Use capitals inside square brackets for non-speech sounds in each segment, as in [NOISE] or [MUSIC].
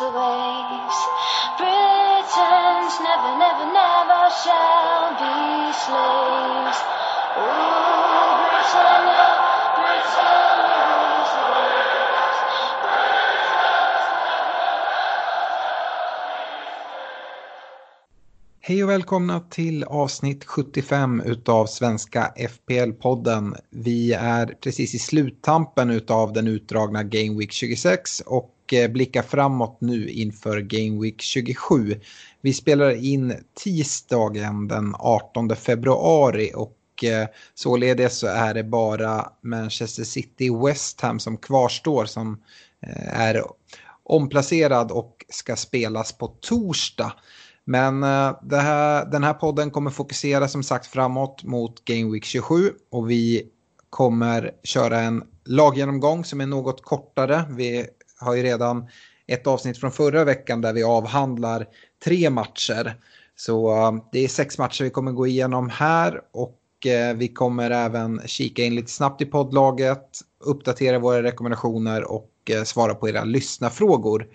Rules the waves. Britons never, never, never shall be slaves. Ooh, Britannia, Britannia rules the waves. Hej och välkomna till avsnitt 75 utav Svenska FPL-podden. Vi är precis i sluttampen utav den utdragna Game Week 26 och eh, blickar framåt nu inför Game Week 27. Vi spelar in tisdagen den 18 februari och eh, således så är det bara Manchester City West Ham som kvarstår som eh, är omplacerad och ska spelas på torsdag. Men eh, det här, den här podden kommer fokusera som sagt framåt mot Game Week 27 och vi kommer köra en laggenomgång som är något kortare. Vi har ju redan ett avsnitt från förra veckan där vi avhandlar tre matcher. Så eh, det är sex matcher vi kommer gå igenom här och eh, vi kommer även kika in lite snabbt i poddlaget, uppdatera våra rekommendationer och eh, svara på era lyssnarfrågor.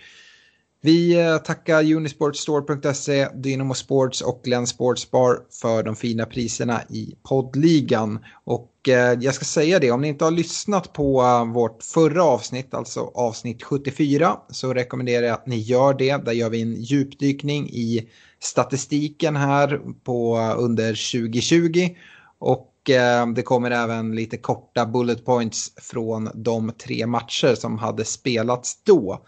Vi eh, tackar Unisportstore.se, Dynamo Sports och Glenn Sportsbar för de fina priserna i poddligan. Och eh, jag ska säga det, om ni inte har lyssnat på eh, vårt förra avsnitt, alltså avsnitt 74, så rekommenderar jag att ni gör det. Där gör vi en djupdykning i statistiken här på under 2020. Och det kommer även lite korta bullet points från de tre matcher som hade spelats då.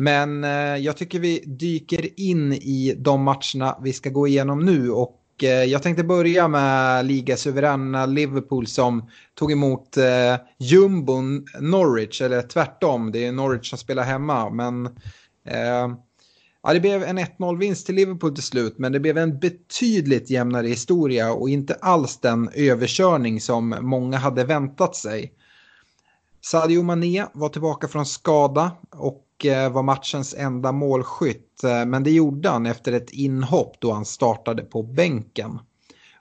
Men eh, jag tycker vi dyker in i de matcherna vi ska gå igenom nu och eh, jag tänkte börja med ligasuveräna Liverpool som tog emot eh, jumbon Norwich, eller tvärtom, det är Norwich som spelar hemma. Men eh, ja, det blev en 1-0-vinst till Liverpool till slut, men det blev en betydligt jämnare historia och inte alls den överkörning som många hade väntat sig. Sadio Mané var tillbaka från skada och Eh, var matchens enda målskytt. Eh, men det gjorde han efter ett inhopp då han startade på bänken.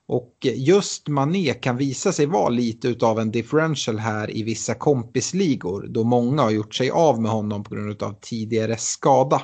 Och just Mané kan visa sig vara lite av en differential här i vissa kompisligor då många har gjort sig av med honom på grund av tidigare skada.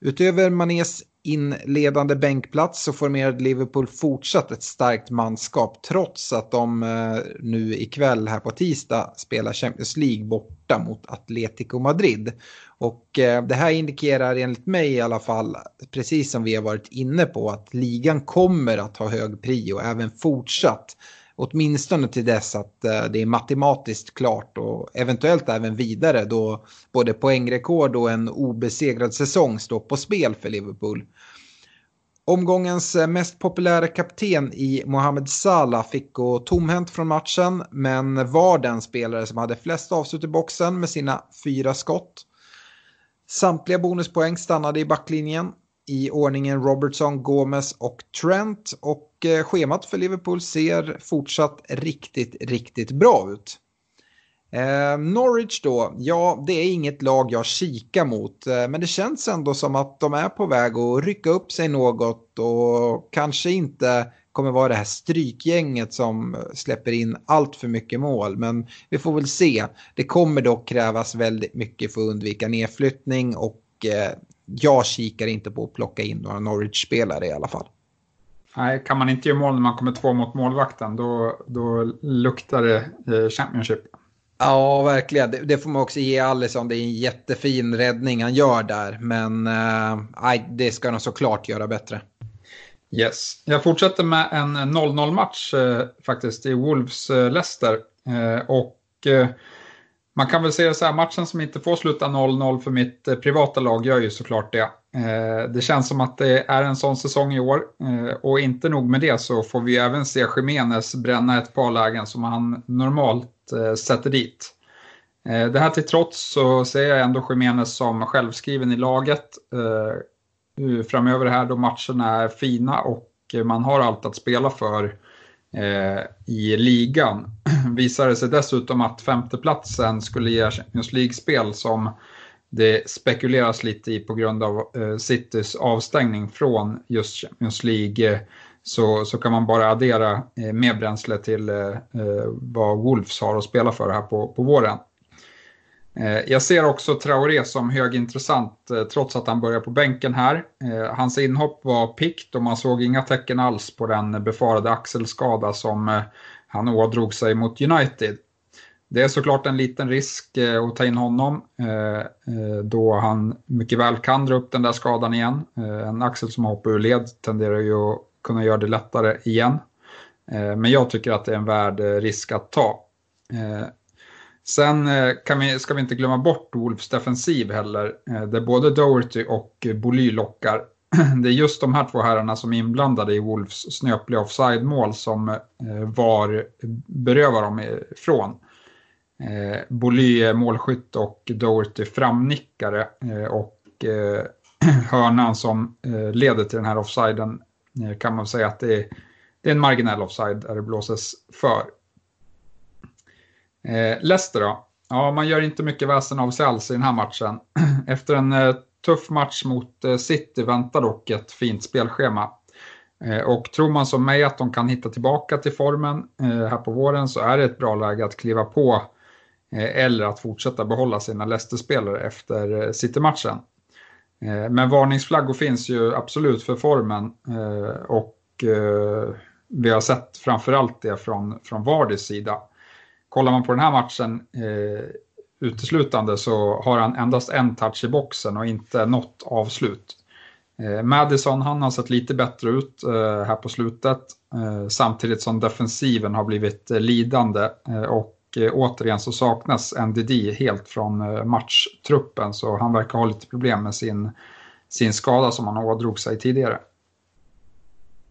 Utöver Manés inledande bänkplats så formerade Liverpool fortsatt ett starkt manskap trots att de eh, nu ikväll här på tisdag spelar Champions League borta mot Atletico Madrid. Och eh, det här indikerar enligt mig i alla fall, precis som vi har varit inne på, att ligan kommer att ha hög prio även fortsatt. Åtminstone till dess att eh, det är matematiskt klart och eventuellt även vidare då både poängrekord och en obesegrad säsong står på spel för Liverpool. Omgångens eh, mest populära kapten i Mohamed Salah fick gå tomhänt från matchen men var den spelare som hade flest avslut i boxen med sina fyra skott. Samtliga bonuspoäng stannade i backlinjen i ordningen Robertson, Gomez och Trent och eh, schemat för Liverpool ser fortsatt riktigt, riktigt bra ut. Eh, Norwich då, ja det är inget lag jag kikar mot eh, men det känns ändå som att de är på väg att rycka upp sig något och kanske inte kommer vara det här strykgänget som släpper in allt för mycket mål. Men vi får väl se. Det kommer dock krävas väldigt mycket för att undvika nedflyttning och eh, jag kikar inte på att plocka in några Norwich-spelare i alla fall. Nej, kan man inte göra mål när man kommer två mot målvakten då, då luktar det eh, Championship. Ja, verkligen. Det, det, får man också ge Alisson. Det är en jättefin räddning han gör där. Men äh, det ska han såklart göra bättre. Yes. Jag fortsätter med en 0-0 match eh, faktiskt i Wolves-Leicester. Eh, och eh, man kan väl säga så här, matchen som inte får sluta 0-0 för mitt eh, privata lag gör ju såklart det. Eh, det känns som att det är en sån säsong i år. Eh, och inte nog med det så får vi även se Jiménez bränna ett par lägen som han normalt sätter dit. Det här till trots så ser jag ändå Jiménez som självskriven i laget framöver här då matcherna är fina och man har allt att spela för Eh, i ligan. [CLEARS THROAT] Visar det sig dessutom att femteplatsen skulle ge Champions League-spel som det spekuleras lite i på grund av eh, Citys avstängning från just Champions League eh, så, så kan man bara addera mer bränsle till vad Wolves har att spela för här på, på våren. Eh, jag ser också Traoré som högintressant eh, trots att han börjar på bänken här. Eh, hans inhopp var pikt och man såg inga tecken alls på den befarade axelskada som han ådrog sig mot United. Det är såklart en liten risk att ta in honom då han mycket väl kan dra upp den där skadan igen. En axel som hoppar ur led tenderar ju att kunna göra det lättare igen. Men jag tycker att det är en värd risk att ta. Sen eh, kan vi, ska vi inte glömma bort Wolves defensiv heller, eh, där både Doherty och Boly lockar. [CLEARS THROAT] Det är just de här två herrarna som är inblandade i Wolves snöpliga offside-mål som eh, VAR berövar dem ifrån. Boly är målskytt och Doherty framnickare och [CLEARS THROAT] hörnan som leder till den här offsiden kan man säga att det är, det är en marginell offside där det blåses för. Eh, Leicester då? Ja, man gör inte mycket väsen av sig alls i den här matchen. [CLEARS THROAT] Efter en eh, tuff match mot eh, City väntar dock ett fint spelschema. Eh, och tror man som mig att de kan hitta tillbaka till formen eh, här på våren så är det ett bra läge att kliva på eh, eller att fortsätta behålla sina Leicester-spelare efter eh, City-matchen. Eh, men varningsflaggor finns ju absolut för formen eh, och vi har sett framförallt det från, från Vardys sida kollar man på den här matchen eh, uteslutande så har han endast en touch i boxen och inte något avslut. Eh, Madison han har sett lite bättre ut eh, här på slutet eh, samtidigt som defensiven har blivit eh, lidande eh, och eh, återigen så saknas NDD helt från eh, matchtruppen så han verkar ha lite problem med sin, sin skada som han ådrog sig tidigare.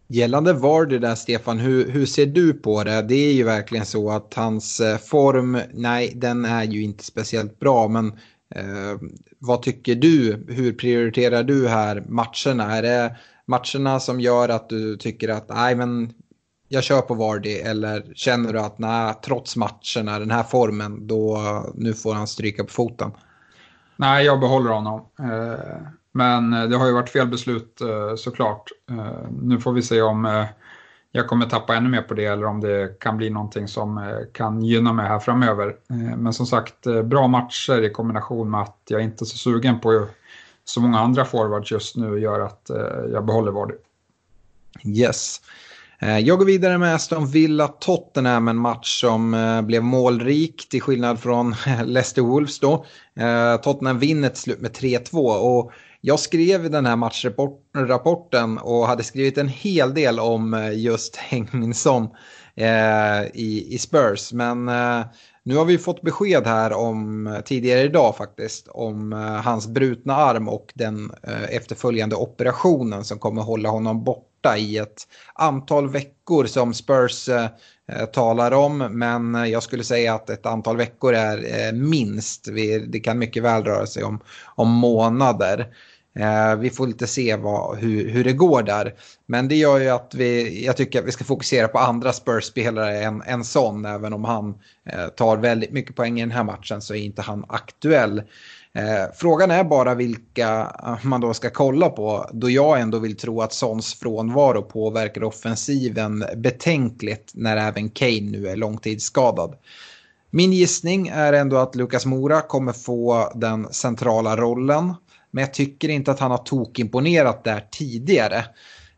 Gällande Vardy där Stefan, hur, hur ser du på det? Det är ju verkligen så att hans eh, form, nej den är ju inte speciellt bra men eh, vad tycker du? Hur prioriterar du här matcherna? Är det matcherna som gör att du tycker att nej men jag kör på Vardy eller känner du att nej, trots matcherna, den här formen, då nu får han stryka på foten? Nej, jag behåller honom. Eh, men eh, det har ju varit fel beslut eh, såklart. Eh, nu får vi se om jag kommer tappa ännu mer på det eller om det kan bli någonting som kan gynna mig här framöver. Men som sagt, bra matcher i kombination med att jag inte är så sugen på så många andra forwards just nu gör att jag behåller Vardy. Yes. Jag går vidare med Aston Villa-Tottenham, en match som blev målrik till skillnad från [LAUGHS] Leicester Wolves då. Tottenham vinner till slut med 3-2 och jag skrev den här matchrapporten och hade skrivit en hel del om eh, just [LAUGHS] Hengminsson eh, i, i Spurs. Men eh, nu har vi fått besked här om eh, tidigare idag faktiskt om eh, hans brutna arm och den eh, efterföljande operationen som kommer hålla honom borta i ett antal veckor som Spurs eh, eh talar om. Men jag skulle säga att ett antal veckor är minst. Det kan mycket väl röra sig om, om månader. Eh, vi får lite se vad, hur, hur det går där. Men det gör ju att vi, jag tycker att vi ska fokusera på andra Spurs-spelare än, än Son. Även om han eh, tar väldigt mycket poäng i den här matchen så är inte han aktuell. Eh, frågan är bara vilka man då ska kolla på. Då jag ändå vill tro att Sons frånvaro påverkar offensiven betänkligt när även Kane nu är långtidsskadad. Min gissning är ändå att Lukas Mora kommer få den centrala rollen. Men jag tycker inte att han har tokimponerat där tidigare.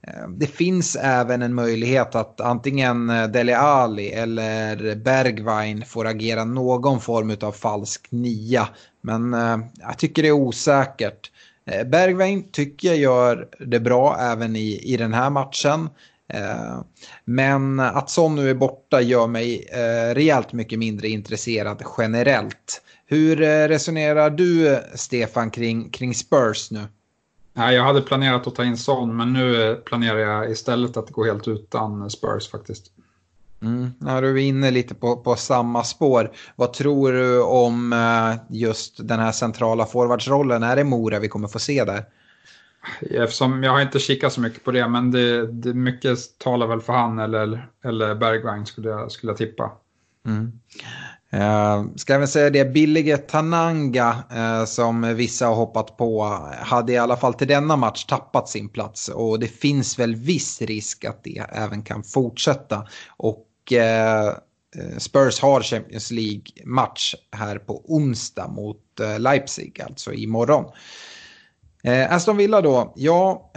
Eh, det finns även en möjlighet att antingen eh, Dele Alli eller Bergwijn får agera någon form av falsk nia. Men eh, jag tycker det är osäkert. Bergwijn tycker jag gör det bra även i, i den här matchen. Men att Son nu är borta gör mig rejält mycket mindre intresserad generellt. Hur resonerar du, Stefan, kring, kring Spurs nu? Nej, jag hade planerat att ta in Son, men nu planerar jag istället att gå helt utan Spurs faktiskt. Mm, ja, du är inne lite på, på samma spår. Vad tror du om just den här centrala forwardsrollen? Är det Mora vi kommer få se där? Eftersom jag har inte kikat så mycket på det, men det, det mycket talar väl för han eller, eller Bergwijn skulle jag, skulle jag tippa. Mm. Eh, ska jag väl säga det, billige Tananga eh, som vissa har hoppat på hade i alla fall till denna match tappat sin plats och det finns väl viss risk att det även kan fortsätta. Och eh, eh Spurs har Champions League-match här på onsdag mot eh, Leipzig, alltså imorgon. Eh, Aston Villa då, ja,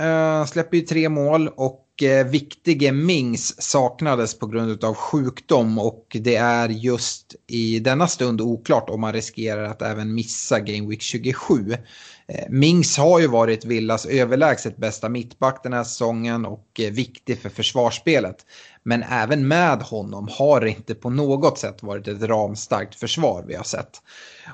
släpper ju tre mål och Eh, viktige Mings saknades på grund av sjukdom och det är just i denna stund oklart om man riskerar att även missa Game Week 27. Eh, mings har ju varit Villas överlägset bästa mittback den här säsongen och eh, viktig för försvarsspelet. Men även med honom har det inte på något sätt varit ett ramstarkt försvar vi har sett.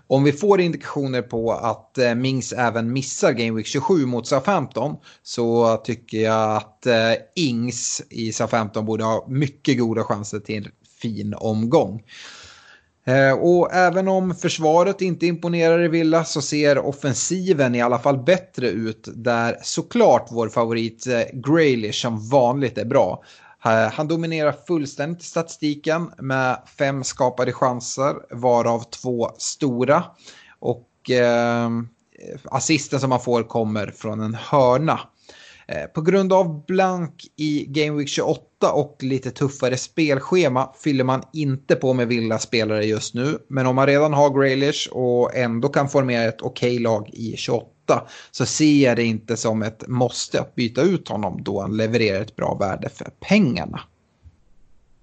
Om vi får indikationer på att eh, Mings även missar Game Week 27 mot Southampton så tycker jag att eh, Ings i Southampton borde ha mycket goda chanser till en fin omgång. Eh, och även om försvaret inte imponerar i Villa så ser offensiven i alla fall bättre ut där såklart vår favorit Graylish som vanligt är bra. Eh, han dominerar fullständigt statistiken med fem skapade chanser varav två stora. Och eh, assisten som han får kommer från en hörna. Eh, på grund av blank i Game Week 28 och lite tuffare spelschema fyller man inte på med vilda spelare just nu. Men om man redan har Graylish och ändå kan formera ett okej okay lag i 28 så ser jag det inte som ett måste att byta ut honom då han levererar ett bra värde för pengarna.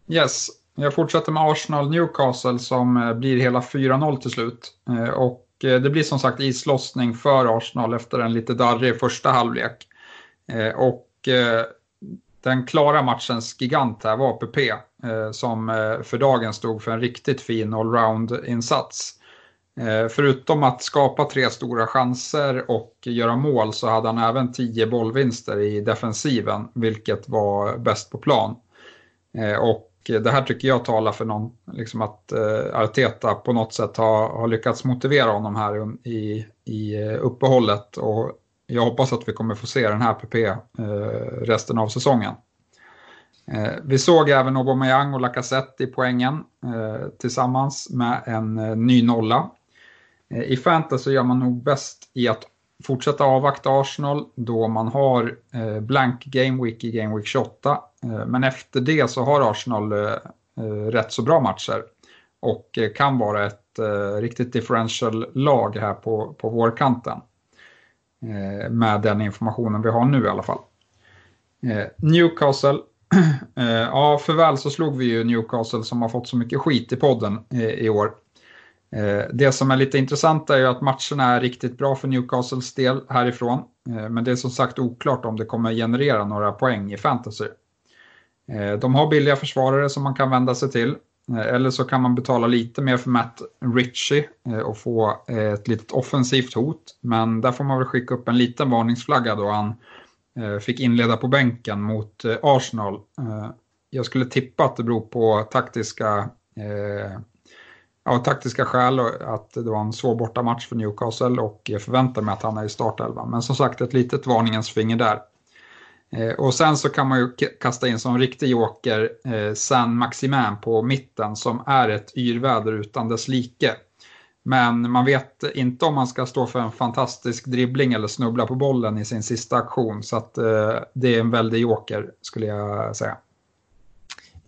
Yes, jag fortsätter med Arsenal Newcastle som eh, blir hela 4-0 till slut. Eh, och eh, det blir som sagt islossning för Arsenal efter en lite darrig första halvlek. Och den klara matchens gigant här var PP som för dagen stod för en riktigt fin allround-insats. Eh, förutom att skapa tre stora chanser och göra mål så hade han även tio bollvinster i defensiven, vilket var bäst på plan. Eh, och det här tycker jag talar för någon, liksom att eh, Arteta på något sätt har, har lyckats motivera honom här i, i uppehållet och jag hoppas att vi kommer få se den här PP resten av säsongen. Vi såg även Aubameyang och Lacazette i poängen tillsammans med en ny nolla. Eh, I fantasy gör man nog bäst i att fortsätta avvakta Arsenal då man har eh, blank game week i game week 28. Eh, men efter det så har Arsenal rätt så bra matcher och kan vara ett riktigt differential lag här på, på vårkanten. Med den informationen vi har nu i alla fall. Newcastle, [CLEARS THROAT] ja för väl så slog vi ju Newcastle som har fått så mycket skit i podden i år. Eh, det som är lite intressant är ju att matcherna är riktigt bra för Newcastles del härifrån. Eh, men det är som sagt oklart om det kommer generera några poäng i fantasy. Eh, de har billiga försvarare som man kan vända sig till. Eller så kan man betala lite mer för Matt Ritchie och få ett litet offensivt hot. Men där får man väl skicka upp en liten varningsflagga då han fick inleda på bänken mot Arsenal. Jag skulle tippa att det beror på taktiska, av taktiska skäl att det var en svår bortamatch för Newcastle och jag förväntar mig att han är i startelvan. Men som sagt ett litet varningens finger där. Eh, och sen så kan man ju kasta in som riktig joker eh, San Maximin på mitten som är ett yrväder utan dess like. Men man vet inte om man ska stå för en fantastisk dribbling eller snubbla på bollen i sin sista aktion. Så att eh, det är en väldig joker skulle jag säga.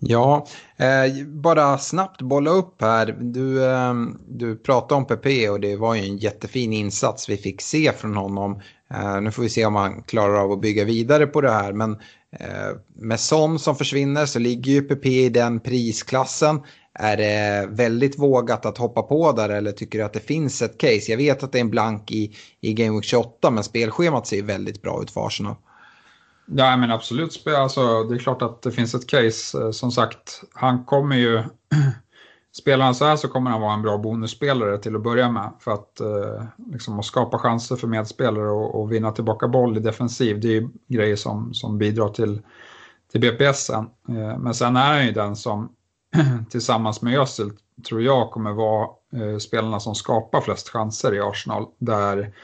Ja, eh, bara snabbt bolla upp här. Du, eh, du pratade om PP och det var ju en jättefin insats vi fick se från honom. Eh, nu får vi se om han klarar av att bygga vidare på det här. Men eh, med Son som försvinner så ligger ju PP i den prisklassen. Är det väldigt vågat att hoppa på där eller tycker du att det finns ett case? Jag vet att det är en blank i, i Game Week 28 men spelschemat ser väldigt bra ut för Arsenal. Ja, men absolut. Alltså, det är klart att det finns ett case. Eh, som sagt, han kommer ju... [CLEARS THROAT] Spelar han så här så kommer han vara en bra bonusspelare till att börja med. För att eh, liksom, att skapa chanser för medspelare och, och, vinna tillbaka boll i defensiv, det är ju grejer som, som bidrar till, till BPSen. Eh, men sen är han ju den som [CLEARS THROAT] tillsammans med Özil tror jag kommer vara eh, spelarna som skapar flest chanser i Arsenal. Där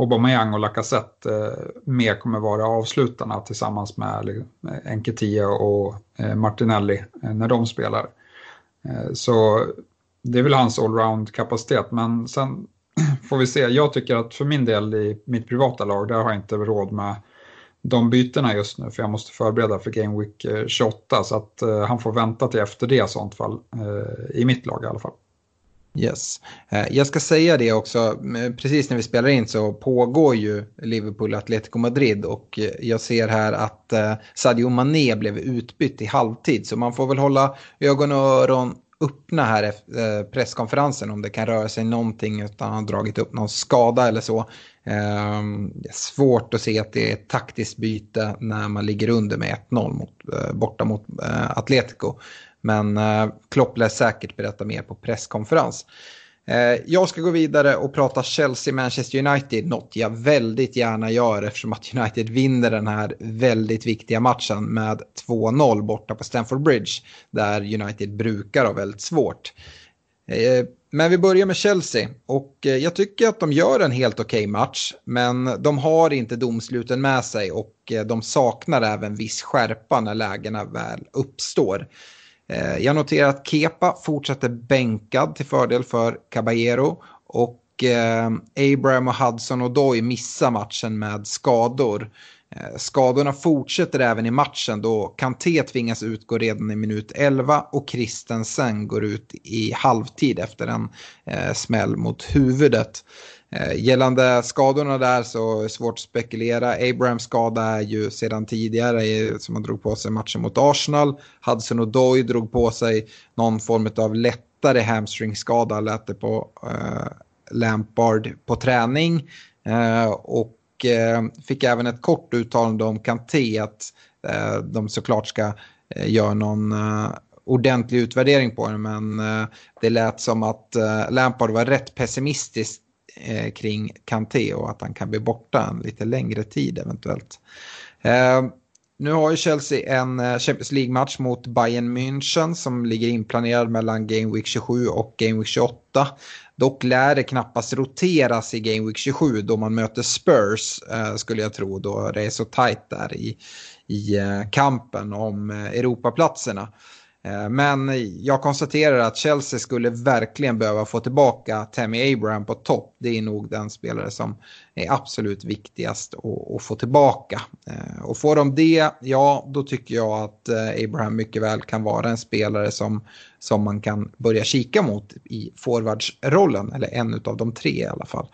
Aubameyang och Lacazette eh, mer kommer vara avslutarna tillsammans med eh, Enketia och eh, Martinelli eh, när de spelar. Eh, så det är väl hans allround-kapacitet, men sen [CLEARS THROAT] får vi se. Jag tycker att för min del i mitt privata lag, där har jag inte råd med de bytena just nu för jag måste förbereda för Game Week eh, 28 så att eh, han får vänta till efter det i sånt fall, eh, i mitt lag i alla fall. Yes. Eh, jag ska säga det också, precis när vi spelar in så pågår ju Liverpool-Atletico Madrid och eh, jag ser här att eh, Sadio Mané blev utbytt i halvtid så man får väl hålla ögon och öron öppna här efter presskonferensen om det kan röra sig någonting utan att har dragit upp någon skada eller så. Ehm, svårt att se att det är ett taktiskt byte när man ligger under med 1-0 mot, borta mot Atletico. Men eh, Klopp lär säkert berätta mer på presskonferens. Eh, jag ska gå vidare och prata Chelsea-Manchester United, något jag väldigt gärna gör eftersom att United vinner den här väldigt viktiga matchen med 2-0 borta på Stamford Bridge, där United brukar ha väldigt svårt. Eh, men vi börjar med Chelsea och eh, jag tycker att de gör en helt okej okay match, men de har inte domsluten med sig och eh, de saknar även viss skärpa när lägena väl uppstår. Eh, jag noterar att Kepa fortsätter bänkad till fördel för Caballero och eh, Abraham och Hudson och Doy missar matchen med skador. Eh, skadorna fortsätter även i matchen då Kanté tvingas utgå redan i minut 11 och Christensen går ut i halvtid efter en smäll mot huvudet. Eh, gällande skadorna där så är det svårt att spekulera. Abrahams skada är ju sedan tidigare eh, som han drog på sig matchen mot Arsenal. Hudson och Doy drog på sig någon form av lättare hamstringskada lät det på eh, Lampard på träning. Eh, och eh, fick även ett kort uttalande om Kanté att eh, de såklart ska eh, göra någon eh, ordentlig utvärdering på den men det lät som att Lampard var rätt pessimistisk eh, kring Kanté och att han kan bli borta en lite längre tid eventuellt. Eh, nu har ju Chelsea en eh, Champions League-match mot Bayern München som ligger inplanerad mellan Game Week 27 och Game Week 28. Dock lär det knappast roteras i Game Week 27 då man möter Spurs eh, skulle jag tro då det är så tajt där i, i eh, kampen om eh, Europaplatserna. Eh, men jag konstaterar att Chelsea skulle verkligen behöva få tillbaka Tammy Abraham på topp. Det är nog den spelare som är absolut viktigast att, få tillbaka. Eh, och får de det, ja då tycker jag att eh, Abraham mycket väl kan vara en spelare som, som man kan börja kika mot i forwardsrollen. Eller en av de tre i alla fall.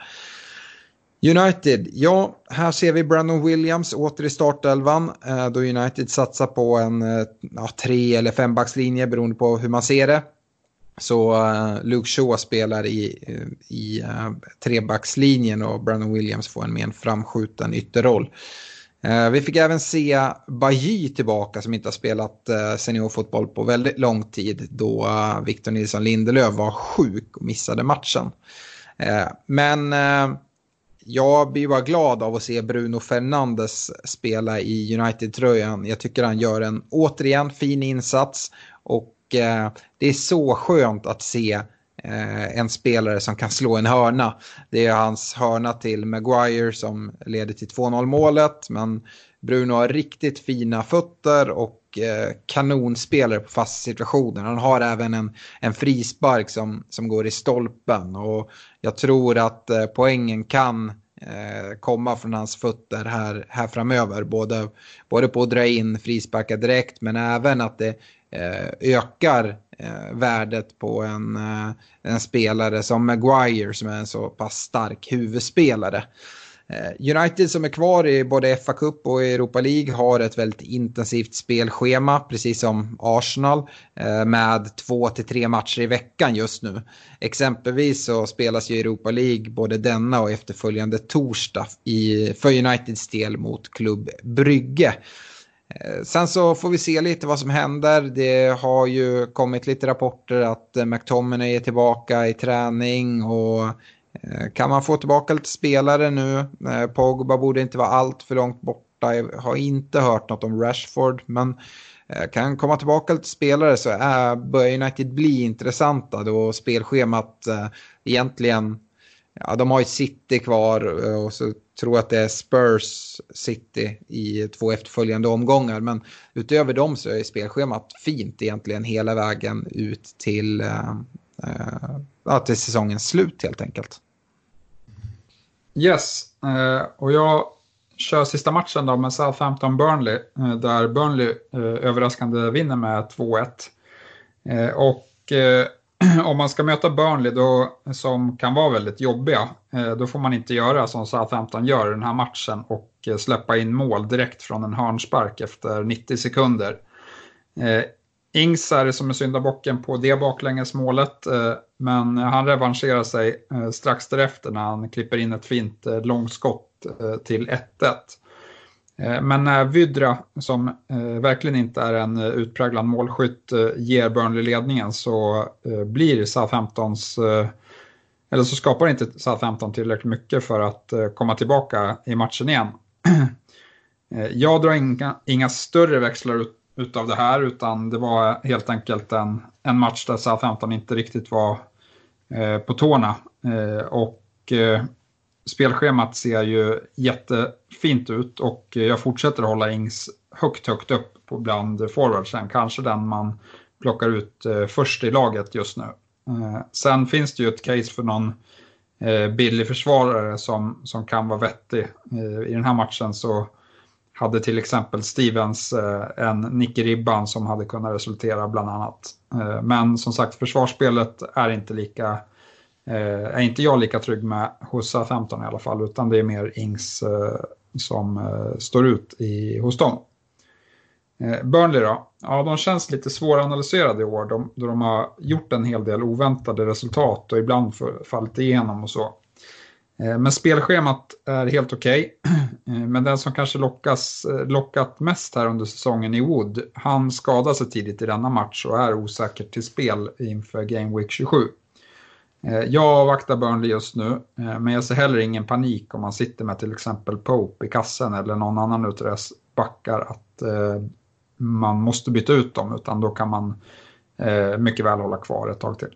United, ja, här ser vi Brandon Williams åter i startelvan. Eh, då United satsar på en eh, ja, tre eller fembackslinje beroende på hur man ser det. Så uh, Luke Shaw spelar i, i uh, trebackslinjen och Brandon Williams får en mer framskjuten ytterroll. Uh, vi fick även se Bajy tillbaka som inte har spelat uh, seniorfotboll på väldigt lång tid då uh, Victor Nilsson Lindelöf var sjuk och missade matchen. men jag blir bara glad av att se Bruno Fernandes spela i United-tröjan. Jag tycker han gör en återigen fin insats och eh, det är så skönt att se eh, en spelare som kan slå en hörna. Det är hans hörna till Maguire som leder till 2-0 målet men Bruno har riktigt fina fötter och eh, kanonspelare på fasta situationer. Han har även en, en frispark som, som går i stolpen och jag tror att eh, poängen kan eh, komma från hans fötter här, här framöver. Både, både på att dra in frisparkar direkt men även att det eh, ökar eh, värdet på en, eh, en spelare som Maguire som är en så pass stark huvudspelare. Eh, United som är kvar i både FA Cup och Europa League har ett väldigt intensivt spelschema, precis som Arsenal, eh, med två till tre matcher i veckan just nu. Exempelvis så spelas ju Europa League både denna och efterföljande torsdag i, för Uniteds del mot Klubb Brygge. Eh, sen så får vi se lite vad som händer. Det har ju kommit lite rapporter att McTominay är tillbaka i träning och Eh, kan man få tillbaka lite spelare nu? Eh, Pogba borde inte vara allt för långt borta. Jag har inte hört något om Rashford. Men eh, kan komma tillbaka lite spelare så är, börjar United bli intressanta då spelschemat egentligen, ja de har ju City kvar och så tror jag att det är Spurs City i två efterföljande omgångar. Men utöver dem så är spelschemat fint egentligen hela vägen ut till, äh, till säsongens slut helt enkelt. Yes, eh, och jag kör sista matchen då med Southampton-Burnley eh, där Burnley eh, överraskande vinner med 2-1. Och [CLEARS THROAT] om man ska möta Burnley då, som kan vara väldigt jobbiga, då får man inte göra som Southampton gör i den här matchen och släppa in mål direkt från en hörnspark efter 90 sekunder. Ings är det som är syndabocken på det baklängesmålet, men han revanscherar sig eh, strax därefter när han klipper in ett fint eh, långskott eh, till 1-1. Men när Vydra, som verkligen inte är en utpräglad målskytt, ger Burnley ledningen så blir Southamptons eller så skapar inte Southampton tillräckligt mycket för att komma tillbaka i matchen igen. [CLEARS THROAT] Jag drar inga, inga större växlar ut utav det här utan det var helt enkelt en, en match där Southampton inte riktigt var eh, på tårna. Eh, och eh, spelschemat ser ju jättefint ut och jag fortsätter hålla Ings högt, högt upp på bland forwardsen. Kanske den man plockar ut eh, först i laget just nu. Eh, sen finns det ju ett case för någon eh, billig försvarare som, som kan vara vettig. Eh, I den här matchen så hade till exempel Stevens eh, en nick i ribban som hade kunnat resultera bland annat. Eh, men som sagt, försvarsspelet är inte lika eh, är inte jag lika trygg med hos 15 i alla fall, utan det är mer Ings eh, som eh, står ut i, hos dem. Eh, Burnley då? Ja, de känns lite svåranalyserade i år, de, då de har gjort en hel del oväntade resultat och ibland fallit igenom och så. Eh, men spelschemat är helt okej. Okay. Men den som kanske lockas, eh, lockat mest här under säsongen i Wood. Han skadar sig tidigt i denna match och är osäker till spel inför Game Week 27. Jag avvaktar Burnley just nu, men jag ser heller ingen panik om man sitter med till exempel Pope i kassen eller någon annan av backar att man måste byta ut dem, utan då kan man mycket väl hålla kvar ett tag till.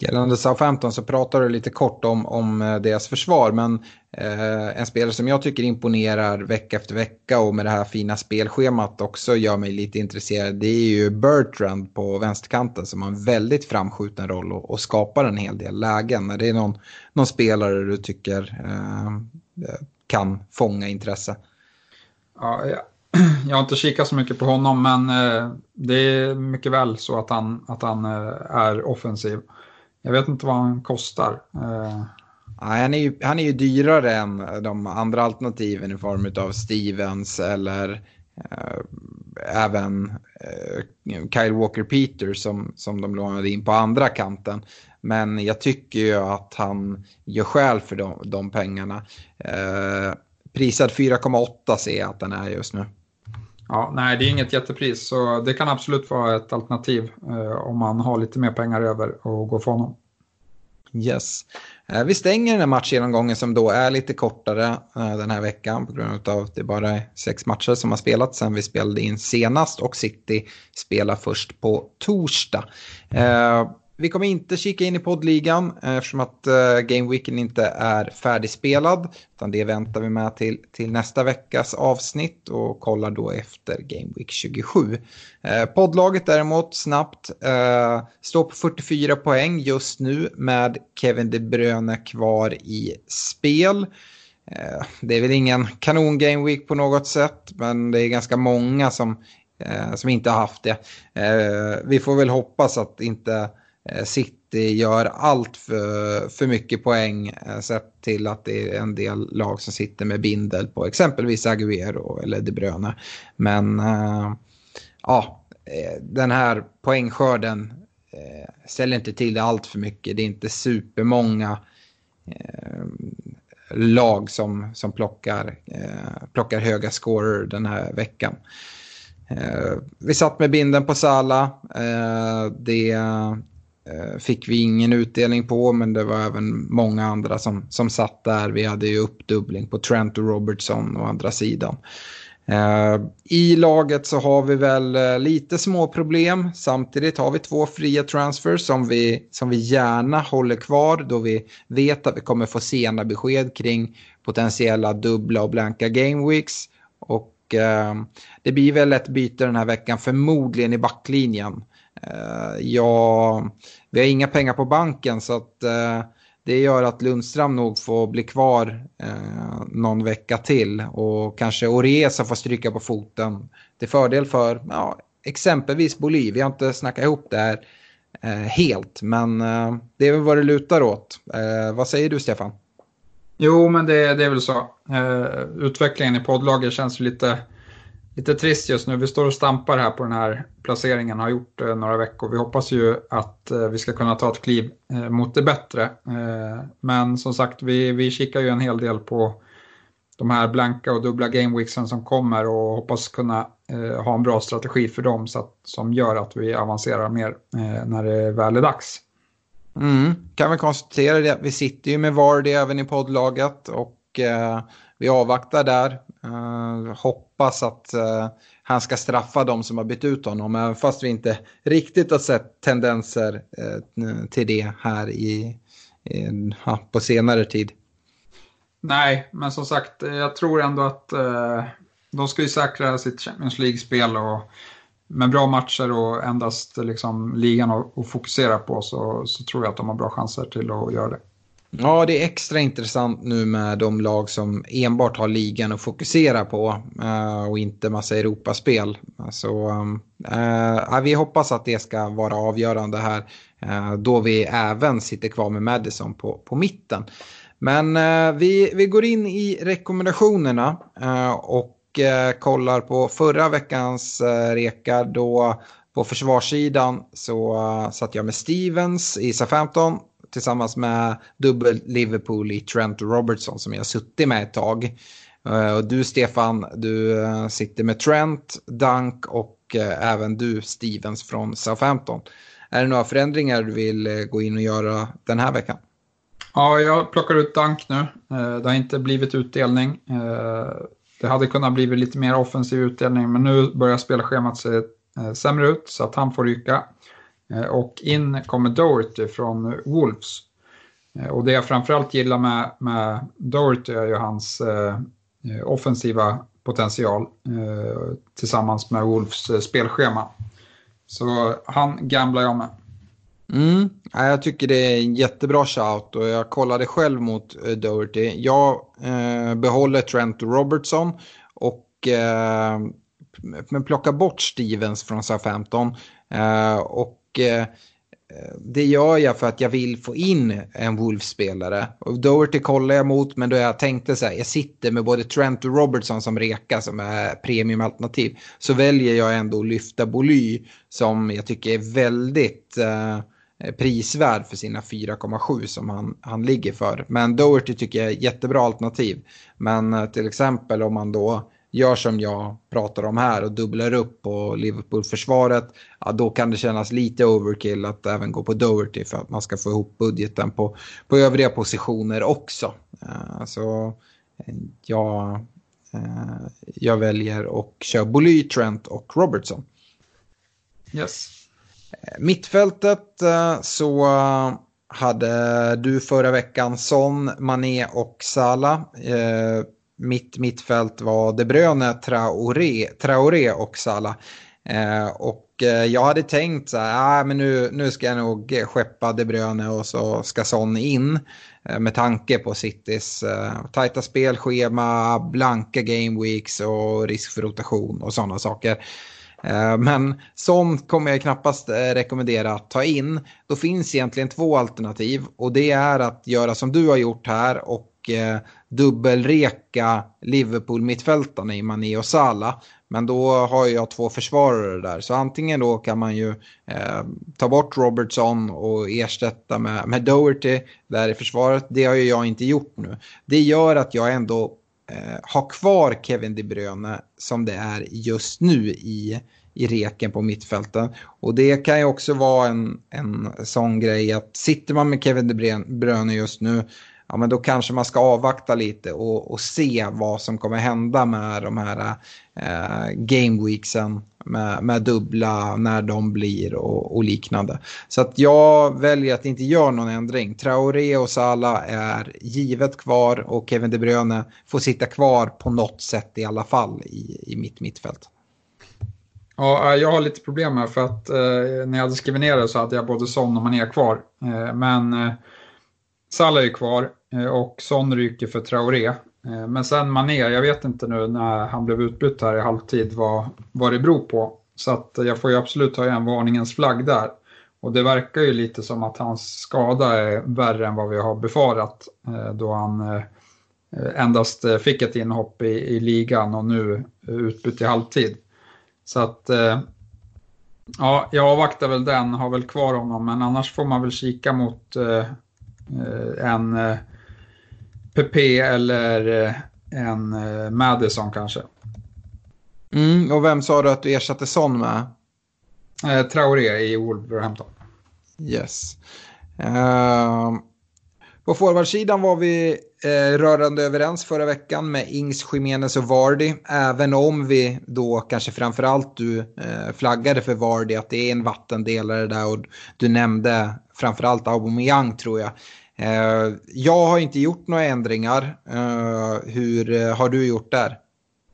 Gällande Southampton så pratar du lite kort om, om eh, deras försvar men eh, en spelare som jag tycker imponerar vecka efter vecka och med det här fina spelschemat också gör mig lite intresserad det är ju Bertrand på vänsterkanten som har en väldigt framskjuten roll och, och skapar en hel del lägen. Är det någon, någon spelare du tycker eh, eh kan fånga intresse? Ja, ja. [CLEARS THROAT] Jag har inte kikat så mycket på honom men eh, det är mycket väl så att han, att han eh, är offensiv. Jag vet inte vad han kostar. Uh... Nej, han, är ju, han är ju dyrare än de andra alternativen i form av Stevens eller uh, även uh, Kyle Walker-Peter som, som de lånade in på andra kanten. Men jag tycker ju att han gör skäl för de, de pengarna. Uh, prisad 4,8 ser jag att den är just nu. Ja, nej, det är inget jättepris, så det kan absolut vara ett alternativ eh, om man har lite mer pengar över och går för honom. Yes. Eh, vi stänger den här matchgenomgången som då är lite kortare eh, den här veckan på grund av att det bara är sex matcher som har spelats sen vi spelade in senast och City spelar först på torsdag. Eh, vi kommer inte kika in i poddligan eh, eftersom att eh, Gameweeken inte är färdigspelad. Utan det väntar vi med till, till nästa veckas avsnitt och kollar då efter Gameweek 27. Eh, poddlaget däremot snabbt står på 44 poäng just nu med Kevin De Bruyne kvar i spel. Det är väl ingen kanon Gameweek på något sätt men det är ganska många som, som inte har haft det. Vi får väl hoppas att inte Eh, City gör allt för, för mycket poäng eh, sett till att det är en del lag som sitter med bindel på exempelvis Agüero eller De Bruyne. Men äh, ja, den här poängskörden äh, ställer inte till det allt för mycket. Det är inte supermånga äh, lag som, som plockar, plockar höga scorer den här veckan. vi satt med binden på Sala. det Eh, fick vi ingen utdelning på, men det var även många andra som, som satt där. Vi hade ju uppdubbling på Trent och Robertson å andra sidan. Eh, I laget så har vi väl eh, lite små problem. Samtidigt har vi två fria transfers som vi, som vi gärna håller kvar då vi vet att vi kommer få sena besked kring potentiella dubbla och blanka gameweeks. Och eh, det blir väl ett byte den här veckan, förmodligen i backlinjen. Eh, ja, vi har inga pengar på banken så att eh, det gör att Lundström nog får bli kvar eh, någon vecka till och kanske Oresa får stryka på foten till fördel för ja, exempelvis Bolivia. Vi har inte snackat ihop det här eh, helt men eh, det är väl vad det lutar åt. Eh, vad säger du Stefan? Jo, men det, det är väl så. Eh, utvecklingen i poddlaget känns lite lite trist just nu. Vi står och stampar här på den här placeringen, har gjort eh, några veckor. Vi hoppas ju att eh, vi ska kunna ta ett kliv eh, mot det bättre. Eh, men som sagt, vi, vi kikar ju en hel del på de här blanka och dubbla gameweeksen som kommer och hoppas kunna eh, ha en bra strategi för dem så att, som gör att vi avancerar mer eh, när det väl är dags. Mm, kan vi konstatera det. Vi sitter ju med Vardy även i poddlaget och eh, vi avvaktar där. Uh, hoppas att uh, han ska straffa de som har bytt ut honom, även fast vi inte riktigt har sett tendenser uh, till det här i, i, på senare tid. Nej, men som sagt, jag tror ändå att de ska ju säkra sitt Champions League-spel och med bra matcher och endast liksom ligan att fokusera på så, så tror jag att de har bra chanser till att göra det. Ja, det är extra intressant nu med de lag som enbart har ligan att fokusera på eh, och inte massa Europaspel. Så äh, vi hoppas att det ska vara avgörande här eh, då vi även sitter kvar med Madison på, på mitten. Men vi, vi går in i rekommendationerna och kollar på förra veckans rekar då på försvarssidan så satt jag med Stevens i SA-15 tillsammans med dubbel Liverpool i Trent Robertson som jag suttit med ett tag. Eh, och du Stefan, du eh, sitter med Trent, Dunk och eh, även du Stevens från Southampton. Är det några förändringar du vill gå in och göra den här veckan? Ja, jag plockar ut Dunk nu. Det har inte blivit utdelning. Det hade kunnat bli lite mer offensiv utdelning, men nu börjar spelschemat se sämre ut så att han får ryka. Eh, och in kommer Doherty från Wolves. Eh, och det jag framförallt gillar med, med Doherty är ju hans eh, eh, offensiva potential eh, tillsammans med Wolves eh, spelschema. Så han gamblar jag med. Mm. Jag tycker det är en jättebra shout och jag kollade själv mot Doherty. Jag eh, behåller Trent Robertson och eh, men plockar bort Stevens från Southampton. Eh, och Eh, det gör jag för att jag vill få in en Wolves-spelare. Och Doherty kollar jag mot, men då jag tänkte så här, jag sitter med både Trent och Robertson som reka som är premiumalternativ. Så väljer jag ändå att lyfta Boly som jag tycker är väldigt eh, prisvärd för sina 4,7 som han, han ligger för. Men Doherty tycker jag är jättebra alternativ. Men eh, till exempel om man då gör som jag pratar om här och dubblar upp på Liverpool-försvaret, ja, då kan det kännas lite overkill att även gå på Doherty för att man ska få ihop budgeten på, på övriga positioner också. Uh, så uh, jag, uh, jag väljer och kör Boly, Trent och Robertson. Yes. Mittfältet så hade du förra veckan Son, Mané och Salah. Mitt mittfält var De Bruyne, Traoré, Traoré och Salah. Eh, och eh, jag hade tänkt så här, ah, men nu, nu ska jag nog skeppa De Bruyne och så ska Son in. Eh, med tanke på Citys eh, tajta spelschema, blanka game weeks och risk för rotation och sådana saker. Men Son kommer jag knappast rekommendera att ta in. Då finns egentligen två alternativ och det är att göra som du har gjort här och dubbelreka Liverpool-mittfältarna i Mané och Salah. Men då har jag två försvarare där. Så antingen då kan man ju eh, ta bort Robertson och ersätta med, med Doherty där i försvaret. Det har ju jag inte gjort nu. Det gör att jag ändå eh, har kvar Kevin De Bruyne som det är just nu i, i reken på mittfälten. Och det kan ju också vara en, en sån grej att sitter man med Kevin De Bruyne just nu ja, men då kanske man ska avvakta lite och, och se vad som kommer hända med de här eh, gameweeksen med, med dubbla när de blir och, och, liknande. Så att jag väljer att inte göra någon ändring. Traoré och Salah är givet kvar och Kevin De Bruyne får sitta kvar på något sätt i alla fall i, i mitt mittfält. Ja, eh, jag har lite problem här för att eh, när jag hade skrivit ner det så hade jag både Son och Mané kvar. Eh, men eh, Salah är kvar. Eh, och Son ryker för Traoré. Eh, men sen Mané, jag vet inte nu när han blev utbytt här i halvtid vad, vad det beror på. Så att jag får ju absolut ha en varningens flagg där. Och det verkar ju lite som att hans skada är värre än vad vi har befarat. Eh, då han endast fick ett inhopp i, i ligan och nu utbytt i halvtid. Så att ja, jag avvaktar väl den, har väl kvar honom, men annars får man väl kika mot en PP eller eh, en eh, Madison kanske. Mm, och vem sa du att du ersatte Son med? Eh, Traoré i Wolverhampton. Yes. Uh, på forwardsidan var vi eh, rörande överens förra veckan med Ings, Jimenez och Vardy. Även om vi då kanske framförallt du eh, flaggade för Vardy att det är en vattendelare där och du nämnde framförallt Aubameyang tror jag. Eh, jag har inte gjort några ändringar. Eh, hur eh, har du gjort där?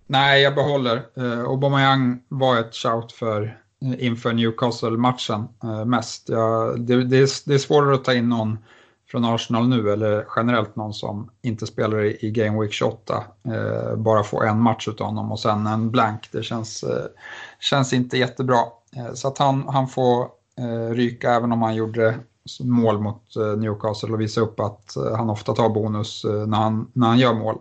Nej, jag behåller. Aubameyang var ett shout för inför Newcastle-matchen mest. Ja, det, det, är, det är svårare att ta in någon från Arsenal nu eller generellt någon som inte spelar i, Game Week 28. Eh, bara få en match utav honom och sen en blank. Det känns, eh, känns inte jättebra. Eh, så att han, han får ryka även om han gjorde mål mot eh, Newcastle och visa upp att eh, han ofta tar bonus eh, när han, när han gör mål.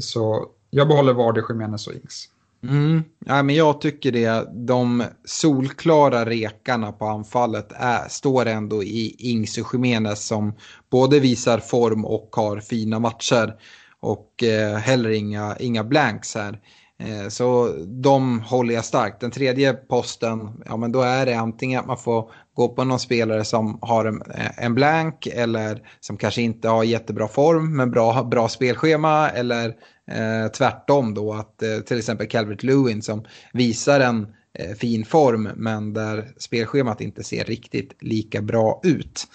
Så jag behåller Vardy, Jiménez och Ings. Mm. Ja, men jag tycker det. De solklara rekarna på anfallet är, står ändå i Ings och Jiménez som både visar form och har fina matcher. Och eh, heller inga, inga blanks här. Eh, så de håller jag starkt. Den tredje posten, ja men då är det antingen att man får gå på någon spelare som har en, eh, en blank eller som kanske inte har jättebra form men bra, bra spelschema eller eh, tvärtom då att eh, till exempel Calvert Lewin som visar en eh, fin form men där spelschemat inte ser riktigt lika bra ut.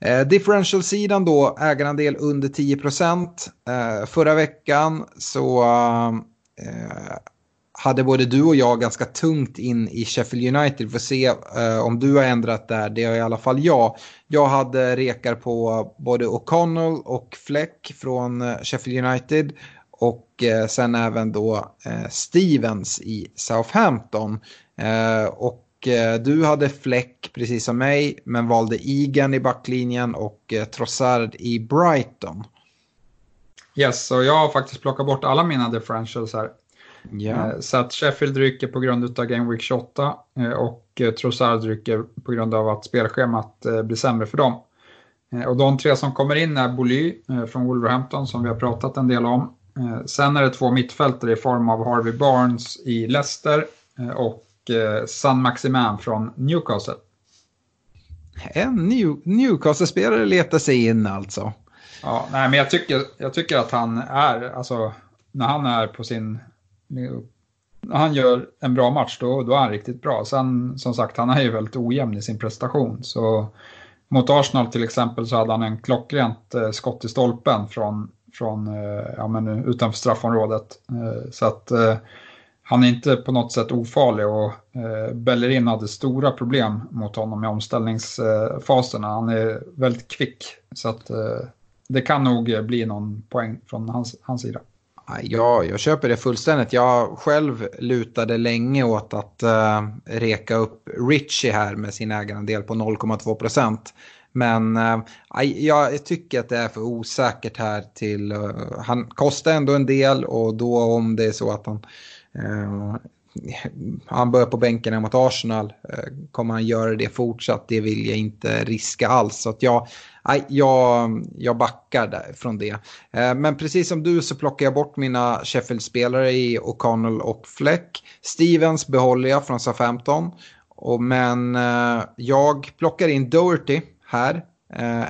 Eh, Differential-sidan då, ägarandel under 10 Eh, förra veckan så eh, Eh, hade både du och jag ganska tungt in i Sheffield United. Vi får se eh, om du har ändrat där. Det har i alla fall jag. Jag hade rekar på både O'Connell och Fleck från eh, Sheffield United. Och eh, sen även då eh, Stevens i Southampton. Eh, och eh, du hade Fleck precis som mig men valde Egan i backlinjen och eh, Trossard i Brighton. Yes, och jag har faktiskt plockat bort alla mina differentials här. Yeah. Så att Sheffield rycker på grund av Game Week 28 eh, och eh, Trossard rycker på grund av att spelschemat eh, blir sämre för dem. Och de tre som kommer in är Boly från Wolverhampton som vi har pratat en del om. Sen är det två mittfältare i form av Harvey Barnes i Leicester och San Maximan från Newcastle. En New Newcastle-spelare letar sig in alltså. Ja, nej, men jag tycker, jag tycker att han är, alltså när han är på sin han gör en bra match då, då är han riktigt bra. Sen som sagt, han är ju väldigt ojämn i sin prestation. Så mot Arsenal till exempel så hade han en klockrent eh, skott i stolpen från, från eh, ja, men, eh, utanför straffområdet. Eh, så att eh, han är inte på något sätt ofarlig och eh, Bellerin hade stora problem mot honom i omställningsfaserna. Han är väldigt kvick så att eh, det kan nog eh, bli någon poäng från hans, hans sida. Ja, jag köper det fullständigt. Jag själv lutade länge åt att uh, reka upp Richie här med sin ägarandel på 0,2 procent. Men uh, jag tycker att det är för osäkert här till... Uh, han kostar ändå en del och då om det är så att han han börjar på bänken mot Arsenal. Eh, kommer han göra det fortsatt? Det vill jag inte riska alls. Så att jag, jag, jag backar där från det. Eh, men precis som du så plockar jag bort mina Sheffield-spelare i O'Connell och Fleck. Stevens behåller jag från SA-15. Men eh, jag plockar in Doherty här.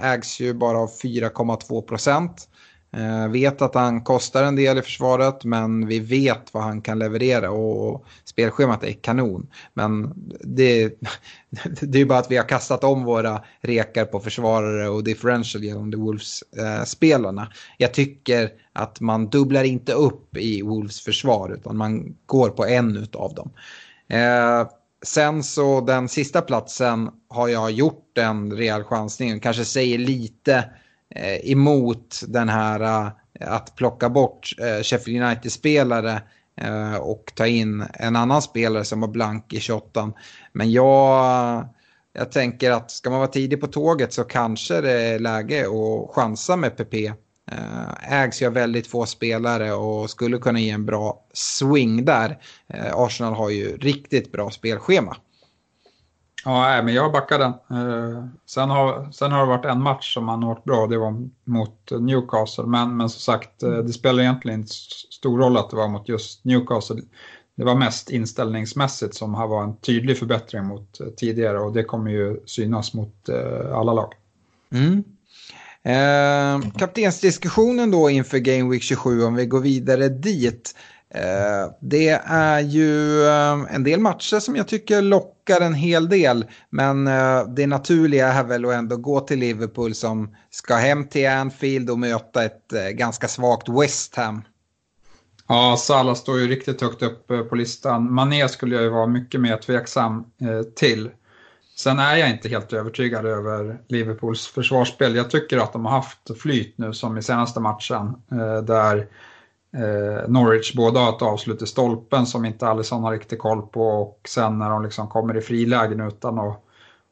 Ägs ju bara av 4,2 procent. Eh, vet att han kostar en del i försvaret men vi vet vad han kan leverera och spelschemat är kanon. Men det, [LAUGHS] det är bara att vi har kastat om våra rekar på försvarare och differential genom the Wolves-spelarna. Eh, Jag tycker att man dubblar inte upp i Wolves försvar utan man går på en av dem. Eh, sen så den sista platsen har jag gjort en rejäl chansning, kanske säger lite Eh, emot den här eh, att plocka bort eh, Sheffield United-spelare eh, och ta in en annan spelare som var blank i 28. Men jag, jag tänker att ska man vara tidig på tåget så kanske det är läge att chansa med PP. Eh, ägs jag väldigt få spelare och skulle kunna ge en bra swing där. Eh, Arsenal har ju riktigt bra spelschema. Ja, men jag backar den. Eh, sen, har, sen har det varit en match som han har varit bra, det var mot Newcastle. Men, men som sagt, eh, det spelar egentligen inte stor roll att det var mot just Newcastle. Det var mest inställningsmässigt som har varit en tydlig förbättring mot eh, tidigare och det kommer ju synas mot alla lag. Mm. Eh, kaptensdiskussionen då inför Game Week 27 om vi går vidare dit. Eh, det är ju eh, en del matcher som jag tycker lockar en hel del. Men eh, det naturliga är väl att ändå gå till Liverpool som ska hem till Anfield och möta ett ganska svagt West Ham. Ja, Salah står ju riktigt högt upp på listan. Mané skulle jag ju vara mycket mer tveksam till. Sen är jag inte helt övertygad över Liverpools försvarsspel. Jag tycker att de har haft flyt nu som i senaste matchen där eh, Norwich både har ett avslut i stolpen som inte Alisson har riktigt koll på och sen när de liksom kommer i frilägen utan att,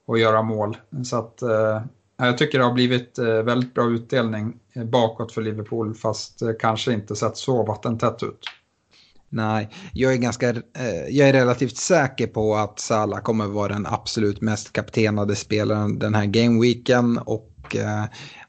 att göra mål. Så att eh, jag tycker det har blivit eh, väldigt bra utdelning bakåt för Liverpool fast eh, kanske inte sett så vattentätt ut. Nej, jag är, ganska, eh, jag är relativt säker på att Salah kommer vara den absolut mest kaptenade spelaren den här gameweeken och eh,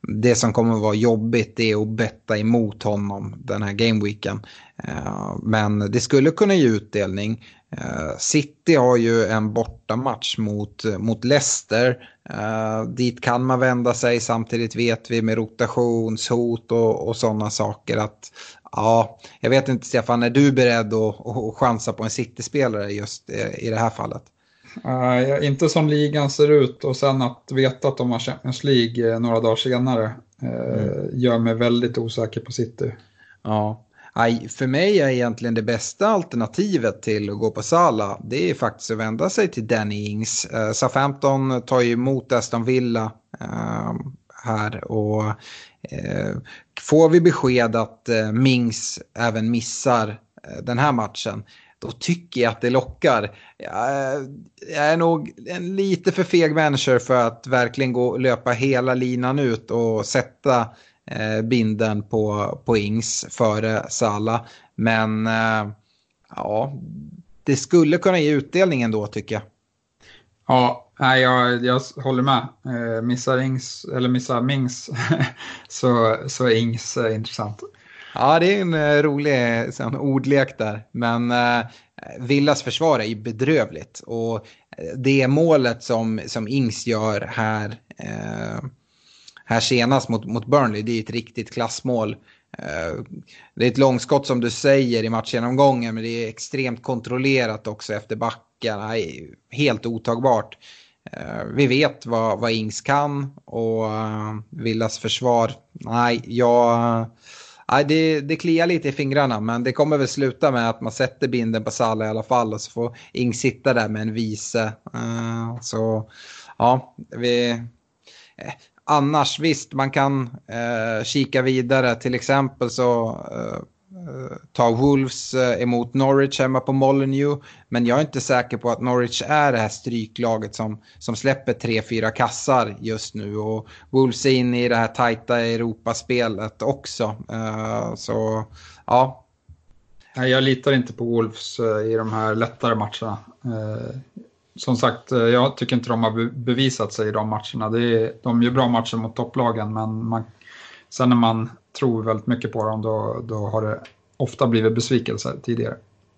det som kommer att vara jobbigt är att betta emot honom den här gameweeken. Eh, men det skulle kunna ge utdelning. Eh, City har ju en bortamatch mot, mot Leicester. Eh, dit kan man vända sig. Samtidigt vet vi med rotationshot och, och sådana saker att ja, jag vet inte Stefan, är du beredd att, att chansa på en City-spelare just i det här fallet? Uh, inte som ligan ser ut och sen att veta att de har Champions League uh, några dagar senare uh, mm. gör mig väldigt osäker på City. Ja, Aj, för mig är egentligen det bästa alternativet till att gå på Sala. Det är faktiskt att vända sig till Danny Ings. Uh, Southampton tar ju emot Aston Villa här och får vi besked att Mings även missar den här matchen då tycker jag att det lockar. Eh, jag är nog en lite för feg människa för att verkligen gå, löpa hela linan ut och sätta eh, binden på, på Ings före Sala. Men eh, ja, det skulle kunna ge utdelning ändå tycker jag. Ja, nej, jag, jag håller med. Eh, missar Ings, eller missar Mings, [LAUGHS] så, så är Ings eh, intressant. Ja, det är en eh, rolig sån, ordlek där. Men eh, Villas försvar är ju bedrövligt. Och eh, det målet som, som Ings gör här, eh, här senast mot, mot Burnley, det är ett riktigt klassmål. Eh, det är ett långskott som du säger i matchgenomgången men det är extremt kontrollerat också efter backarna. Helt otagbart. Vi vet vad, vad Ings kan och Villas försvar, nej, jag Nej, det, det kliar lite i fingrarna men det kommer väl sluta med att man sätter binden på Salah i alla fall och så får Ing sitta där med en vice. Uh, eh, så ja, vi... Eh, annars visst, man kan eh, kika vidare. Till exempel så eh, Eh, tar Wolves eh, emot Norwich hemma på Molineux. Men jag är inte säker på att Norwich är det här stryklaget som, som släpper tre, fyra kassar just nu. Och Wolves är inne i det här tajta Europaspelet också. Eh, så ja. Jag litar inte på Wolves i de här lättare matcherna som sagt, jag tycker inte de har bevisat sig i de matcherna. Det är, de gör bra matcher mot topplagen, men man, sen när man tror väldigt mycket på dem, då, då har det ofta blivit besvikelser tidigare.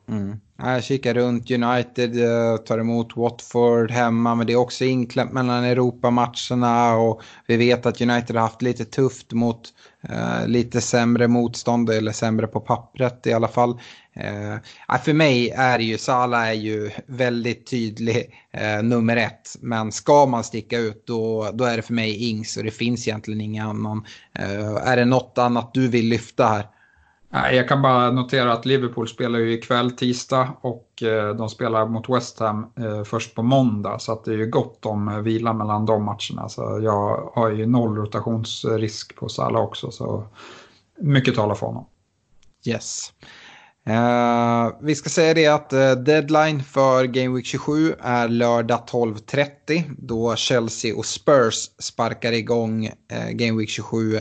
Mm. Jag kikar runt, United eh, tar emot Watford hemma, men det är också inklämt mellan Europamatcherna och vi vet att United har haft lite tufft mot uh, lite sämre motstånd, eller sämre på pappret i alla fall. Uh, för mig är ju Salah är ju väldigt tydlig eh, nummer ett, men ska man sticka ut då, då är det för mig Ings och det finns egentligen ingen annan. är det något annat du vill lyfta här? Jag kan bara notera att Liverpool spelar ju ikväll tisdag och eh, de spelar mot West Ham eh, först på måndag så att det är ju gott om eh, vila mellan de matcherna. Så jag har ju noll rotationsrisk på Salah också så mycket talar för honom. Yes. Uh, vi ska säga det att uh, deadline för Game Week 27 är lördag 12.30 då Chelsea och Spurs sparkar igång uh, Game Week 27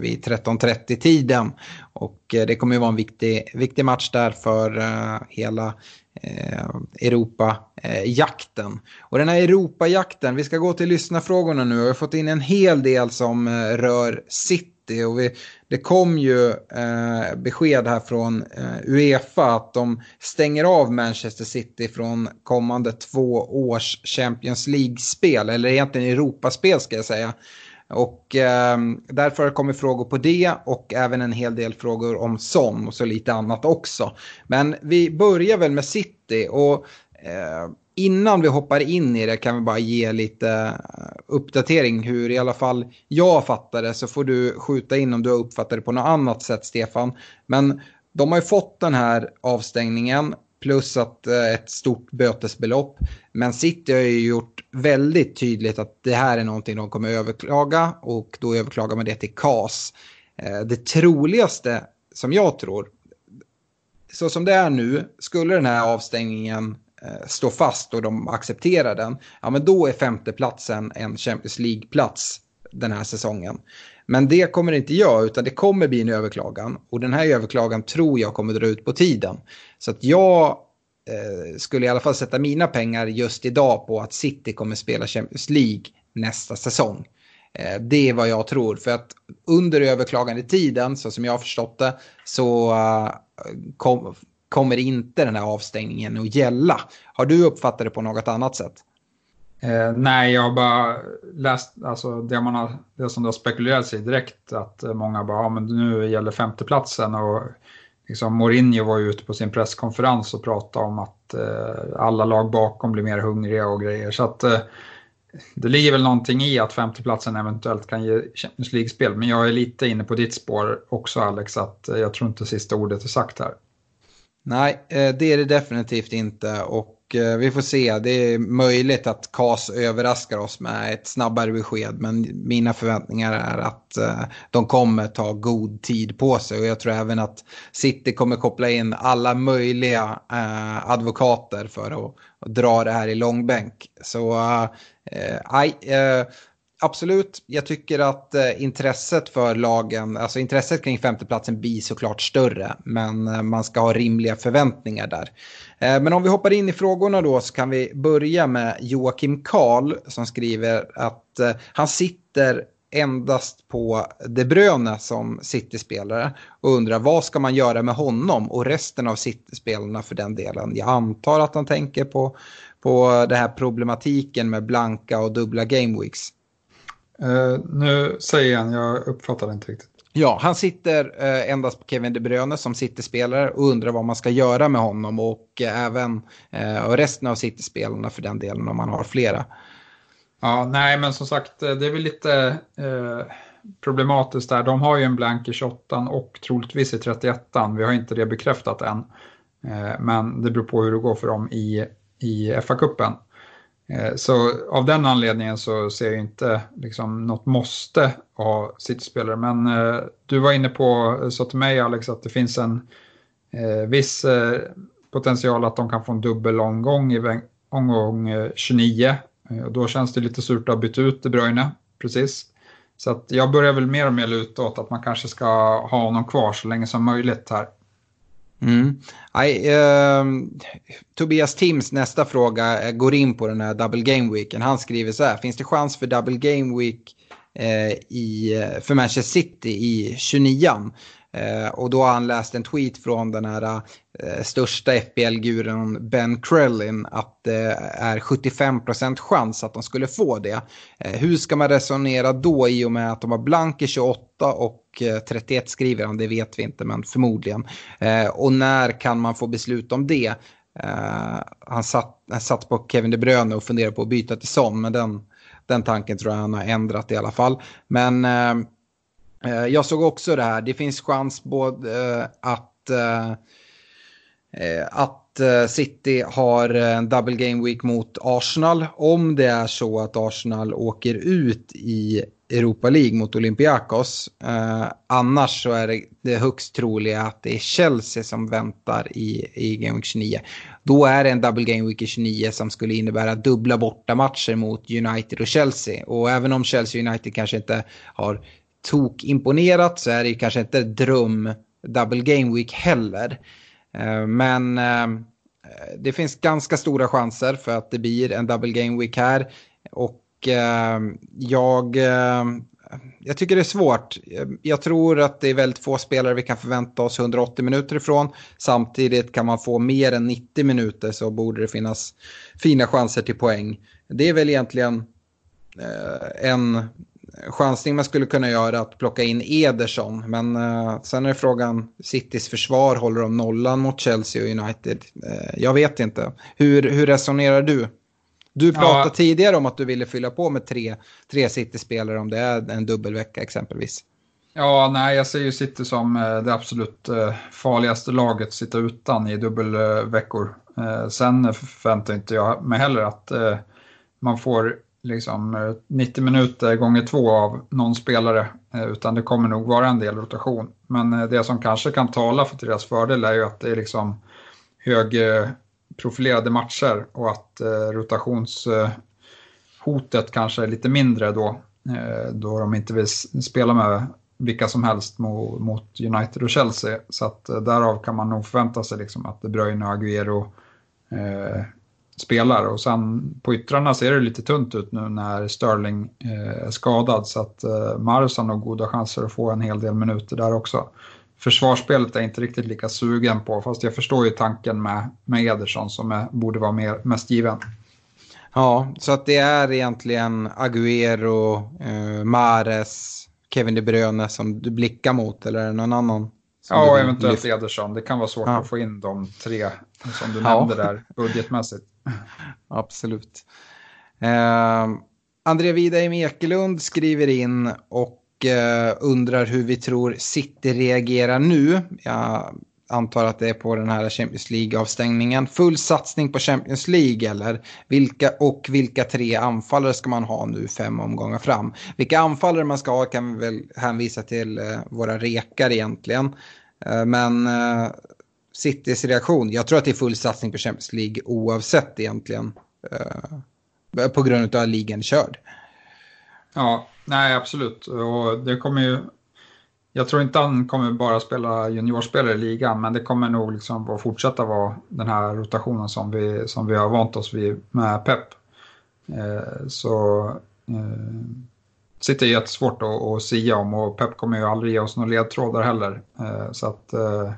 vid 13.30 tiden. Och eh, det kommer ju vara en viktig, viktig match där för eh, hela eh, Europa-jakten. och den här Europa-jakten, vi ska gå till lyssnarfrågorna nu Vi jag har fått in en hel del som rör City City. Och vi, det kom ju eh, besked här från eh, Uefa att de stänger av Manchester City från kommande två års Champions League-spel, eller egentligen Europaspel ska jag säga. Och eh, därför kommer frågor på det och även en hel del frågor om Son och så lite annat också. Men vi börjar väl med City och eh, innan vi hoppar in i det kan vi bara ge lite eh, uppdatering hur i alla fall jag fattar det så får du skjuta in om du har uppfattat det på något annat sätt Stefan. Men de har ju fått den här avstängningen plus att eh, ett stort bötesbelopp. Men City har ju gjort väldigt tydligt att det här är någonting de kommer överklaga och då överklagar man det till KAS. Eh, det troligaste som jag tror, så som det är nu, skulle den här avstängningen Eh, fast och de accepterar den, ja men då är femteplatsen en Champions League-plats den här säsongen. Men det kommer det inte göra utan det kommer bli en överklagan och den här överklagan tror jag kommer dra ut på tiden. Så att jag eh, skulle i alla fall sätta mina pengar just idag på att City kommer spela Champions League nästa säsong. Eh, det är vad jag tror för att under överklagandetiden så som jag har förstått det så eh, kom, kommer inte den här avstängningen att gälla. Har du uppfattat det på något annat sätt? Eh, nej, jag har bara läst alltså, det, man har, det som det har spekulerats i direkt. Att eh, många bara, ja, men nu gäller femteplatsen. Och liksom, Mourinho var ju ute på sin presskonferens och pratade om att eh, alla lag bakom blir mer hungriga och grejer. Så att eh, det ligger väl någonting i att femteplatsen eventuellt kan ge Champions League-spel. Men jag är lite inne på ditt spår också Alex, att eh, jag tror inte sista ordet är sagt här. Nej, eh, det är det definitivt inte. Och eh, vi får se. Det är möjligt att CAS överraskar oss med ett snabbare besked. Men mina förväntningar är att eh, de kommer ta god tid på sig. Och jag tror även att City kommer koppla in alla möjliga eh, advokater för att dra det här i långbänk. Så eh, eh, eh absolut, jag tycker att eh, intresset för lagen, alltså intresset kring femteplatsen blir såklart större. Men eh, man ska ha rimliga förväntningar där. Eh, men om vi hoppar in i frågorna då så kan vi börja med Joakim Karl som skriver att eh, han sitter endast på De Bruyne som City-spelare och undrar vad ska man göra med honom och resten av City-spelarna för den delen. Jag antar att han tänker på, på den här problematiken med blanka och dubbla gameweeks. Uh, nu säger han, jag uppfattade inte riktigt. Ja, han sitter eh, endast på Kevin De Bruyne som City-spelare och undrar vad man ska göra med honom och eh, även eh, och resten av City-spelarna för den delen om man har flera. Ja, nej men som sagt det är väl lite eh, problematiskt där. De har ju en blank i 28 och troligtvis i 31 Vi har inte det bekräftat än. Eh, men det beror på hur det går för dem i, i FA-cupen. Eh, så av den anledningen så ser jag inte liksom något måste ha City-spelare. Men eh, du var inne på, eh, sa till mig Alex, att det finns en eh, viss eh, potential att de kan få en dubbel omgång i omgång eh, 29. Och då känns det lite surt att ha bytt ut De Bruyne, precis. Så att jag börjar väl mer och mer luta åt att man kanske ska ha honom kvar så länge som möjligt här. Mm. I, uh, ehm, Tobias Tims nästa fråga eh, går in på den här double game weeken. Han skriver så här, finns det chans för double game week Eh, i, för Manchester City i 29 eh, Och då har han läst en tweet från den här eh, största FBL-guren Ben Krellin att det är 75% chans att de skulle få det. Hur ska man resonera då i och med att de har blank i 28 och 31 skriver han, det vet vi inte men förmodligen. Och när kan man få beslut om det? Han, satt, han satt på Kevin De Bruyne och funderade på att byta till Son men den, den tanken tror jag han har ändrat i alla fall. Men eh, eh, jag såg också det här, det finns chans både eh, att, att City har en double game week mot Arsenal om det är så att Arsenal åker ut i Europa League mot Olympiakos. Eh, annars så är det, det högst troliga att det är Chelsea som väntar i, i Game Week 29. Då är det en double Game Week i 29 som skulle innebära dubbla bortamatcher mot United och Chelsea. Och även om Chelsea United kanske inte har tok imponerat så är det kanske inte dröm double Game Week heller. Eh, men eh, det finns ganska stora chanser för att det blir en double Game Week här. Och eh, jag, jag tycker det är svårt. Jag tror att det är väldigt få spelare vi kan förvänta oss 180 minuter ifrån. Samtidigt kan man få mer än 90 minuter så borde det finnas fina chanser till poäng. Det är väl egentligen eh, en chansning man skulle kunna göra att plocka in Ederson. Men eh, sen är frågan, Citys försvar, håller de nollan mot Chelsea och United? Eh, jag vet inte. Hur, hur resonerar du? Du pratade ja. tidigare om att du ville fylla på med tre, tre City-spelare om det är en dubbelvecka exempelvis. Ja, nej, jag ser ju City som eh, det absolut eh, farligaste laget att sitta utan i dubbelveckor. Eh, sen förväntar inte jag mig heller att man får liksom 90 minuter gånger två av någon spelare, utan det kommer nog vara en del rotation. Men det som kanske kan tala för deras fördel är ju att det är liksom hög profilerade matcher och att eh, rotationshotet kanske är lite mindre då. Eh, då de inte vill spela med vilka som helst mot, mot United och Chelsea. Så att eh, därav kan man nog förvänta sig liksom att De Bruyne och Agüero eh, spelar. Och sen på yttrarna ser det lite tunt ut nu när Sterling eh, är skadad. Så att eh, Mars har nog goda chanser att få en hel del minuter där också försvarsspelet är inte riktigt lika sugen på. Fast jag förstår ju tanken med, med Ederson som är, borde vara mer, mest given. Ja, så att det är egentligen Agüero, eh, Mares, Kevin De Bruyne som du blickar mot eller är det någon annan? Ja, eventuellt lyfter? Ederson. Det kan vara svårt ja. att få in de tre som du ja. nämnde där budgetmässigt. [LAUGHS] Absolut. Eh, André Widheim Ekelund skriver in och Eh, undrar hur vi tror City reagerar nu. Jag antar att det är på den här Champions League-avstängningen. Full satsning på Champions League eller? Vilka, och vilka tre anfallare ska man ha nu fem omgångar fram? Vilka anfallare man ska ha kan vi väl hänvisa till eh, våra rekar egentligen. Eh, men Citys reaktion, jag tror att det är full satsning på Champions League oavsett egentligen. På grund av att ligan är körd. Ja, nej absolut. Och det kommer ju, jag tror inte han kommer bara spela juniorspelare i ligan, men det kommer nog liksom att fortsätta vara den här rotationen som vi, som vi har vant oss vid med Pep. Eh, så eh, sitter jättesvårt att, att sia om och Pep kommer ju aldrig ge oss några ledtrådar heller. Eh, så att eh,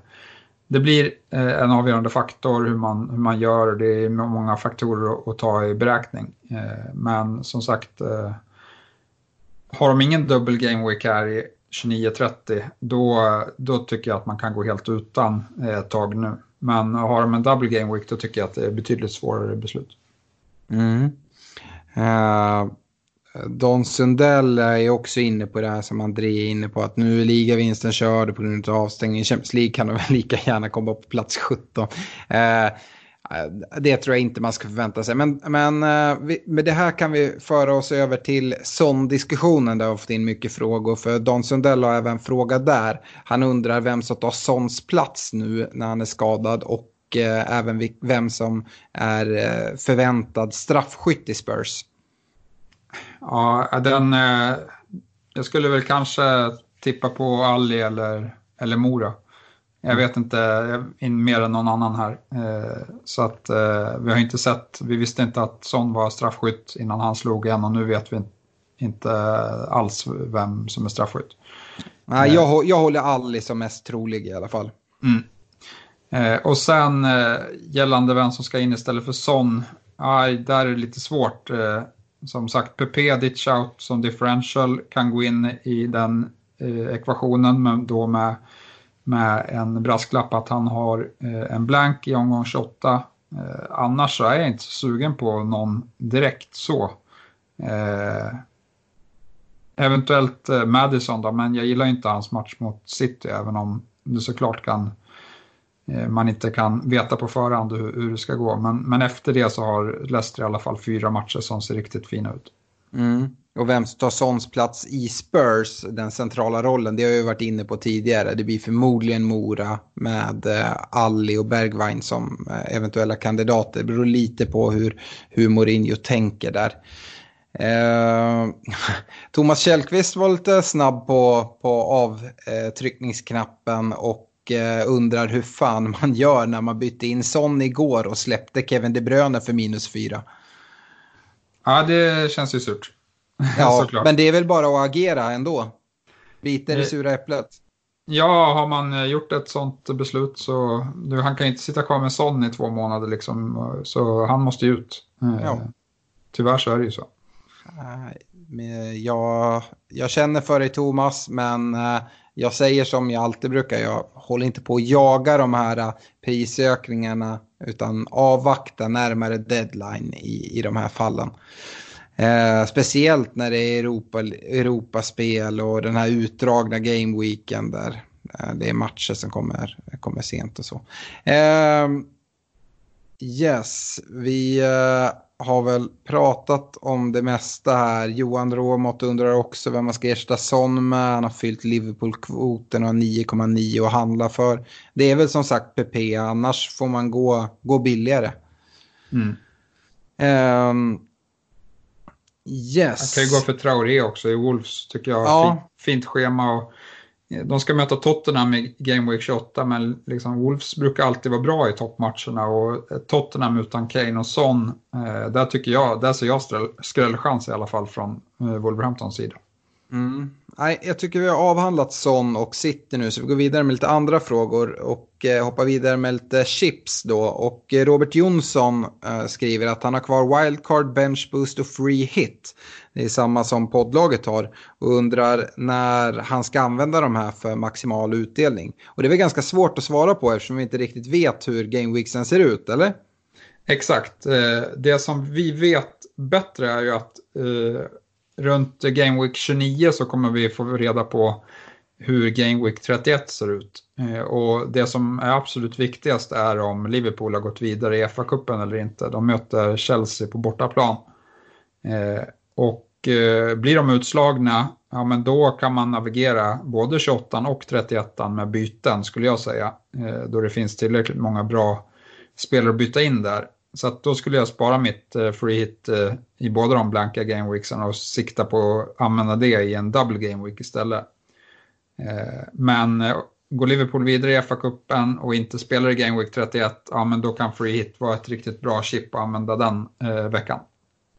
det blir eh, en avgörande faktor hur man, hur man gör. Det är många faktorer att, att ta i beräkning. Eh, men som sagt eh, har de ingen dubbel game week här i 29-30, då, då tycker jag att man kan gå helt utan ett tag nu. Men har de en double game week då tycker jag att det är betydligt svårare beslut. Mm. Uh, Don Sundell är också inne på det här som André är inne på att nu är ligavinsten körd på grund av avstängning. Champions League kan de väl lika gärna komma på plats 17. Uh, eh, Eh, det tror jag inte man ska förvänta sig. Men, men eh, med det här kan vi föra oss över till Son-diskussionen där vi har fått in mycket frågor. För Don Sundell har även frågat där. Han undrar vem som tar Sons plats nu när han är skadad och eh, även vem som är förväntad straffskytt i Spurs. Ja, den... jag skulle väl kanske tippa på Ali eller, eller Mora. Jag vet inte mer än någon annan här. Eh, så att eh, vi har inte sett, vi visste inte att Son var straffskytt innan han slog en och nu vet vi inte alls vem som är straffskytt. Nej, jag, jag håller Ali som mest trolig i alla fall. Mm. Eh, och sen gällande vem som ska in istället för Son, aj, där är det lite svårt. Som sagt, PP ditch out som differential kan gå in i den ekvationen, men då med med en brasklapp att han har eh, en blank i omgång 28. Eh, annars så är jag inte så sugen på någon direkt så. Eh, eventuellt eh, Madison då, men jag gillar inte hans match mot City även om det såklart kan eh, man inte kan veta på förhand hur, hur det ska gå. Men, men efter det så har Leicester i alla fall fyra matcher som ser riktigt fina ut. Mm. Och vem som tar Sons plats i Spurs, den centrala rollen, det har jag varit inne på tidigare. Det blir förmodligen Mora med eh, Alli och Bergwijn som eh, eventuella kandidater. Det beror lite på hur, hur Mourinho tänker där. Eh, [LAUGHS] Thomas Källqvist var lite snabb på, på avtryckningsknappen och eh, undrar hur fan man gör när man bytte in Son igår och släppte Kevin De Bruyne för minus fyra. Ja, det känns ju surt. Ja, [LAUGHS] men det är väl bara att agera ändå. Bita det sura äpplet. Ja, har man eh, gjort ett sånt beslut så nu, han kan inte sitta kvar med Son i två månader liksom, så han måste ju ut. Eh, ja. Tyvärr så är det ju så. Jag, jag känner för dig Thomas, men eh, jag säger som jag alltid brukar, jag håller inte på att jaga de här prisökningarna utan avvakta närmare deadline i, i de här fallen. Eh, speciellt när det är Europa, Europaspel och den här utdragna gameweeken där eh, det är matcher som kommer, kommer sent och så. Eh, yes, vi eh, har väl pratat om det mesta här. Johan Råmott undrar också vem man ska ersätta Son med. Han har fyllt Liverpool-kvoten och har 9,9 att handla för. Det är väl som sagt PP, annars får man gå, gå billigare. Mm. Um, Yes. Han kan ju gå för Traoré också i Wolves tycker jag. Ja. Fint, schema. Och, de ska möta Tottenham i Game Week 28 men liksom Wolves brukar alltid vara bra i toppmatcherna och Tottenham utan Kane och Son, eh, där tycker jag, där ser jag skrällchans i alla fall från eh, Wolverhamptons sida. Mm. Nej, jag tycker vi har avhandlat Son och City nu så vi går vidare med lite andra frågor och eh, hoppar vidare med lite chips då. Och eh, Robert Jonsson eh, skriver att han har kvar wildcard, bench boost och free hit. Det är samma som poddlaget har och undrar när han ska använda de här för maximal utdelning. Och det är väl ganska svårt att svara på eftersom vi inte riktigt vet hur gameweeksen ser ut, eller? Exakt. Eh, det som vi vet bättre är ju att eh, runt Game Week 29 så kommer vi få reda på hur Game Week 31 ser ut. Eh, och det som är absolut viktigast är om Liverpool har gått vidare i FA-cupen eller inte. De möter Chelsea på bortaplan. Eh, och eh, blir de utslagna, ja men då kan man navigera både 28 och 31 med byten skulle jag säga. Då det finns tillräckligt många bra spelare att byta in där. Så att då skulle jag spara mitt eh, free hit eh, i båda de blanka gameweeksen och sikta på att använda det i en double gameweek istället. Eh, men går Liverpool vidare i FA-cupen och inte spelar i gameweek 31, ja men då kan free hit vara ett riktigt bra chip att använda den veckan.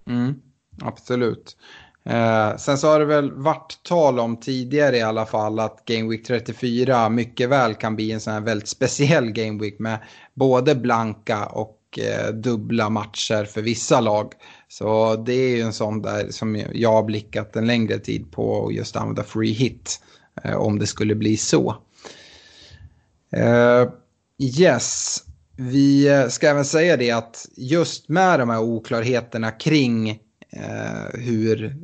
Mm, absolut. Eh, sen så har det väl varit tal om tidigare i alla fall att Game Week 34 mycket väl kan bli en sån här väldigt speciell Game Week med både blanka och och eh, dubbla matcher för vissa lag. Så det är ju en sån där som jag har blickat en längre tid på och just använda free hit. Eh, om det skulle bli så. Eh, yes, vi ska även säga det att just med de här oklarheterna kring hur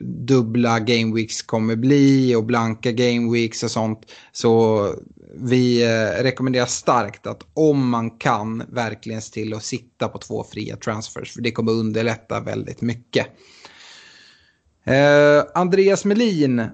dubbla game weeks kommer bli och blanka game weeks och sånt. Så vi eh, rekommenderar starkt att om man kan verkligen se till att sitta på två fria transfers. För det kommer underlätta väldigt mycket. Eh, Andreas Melin eh,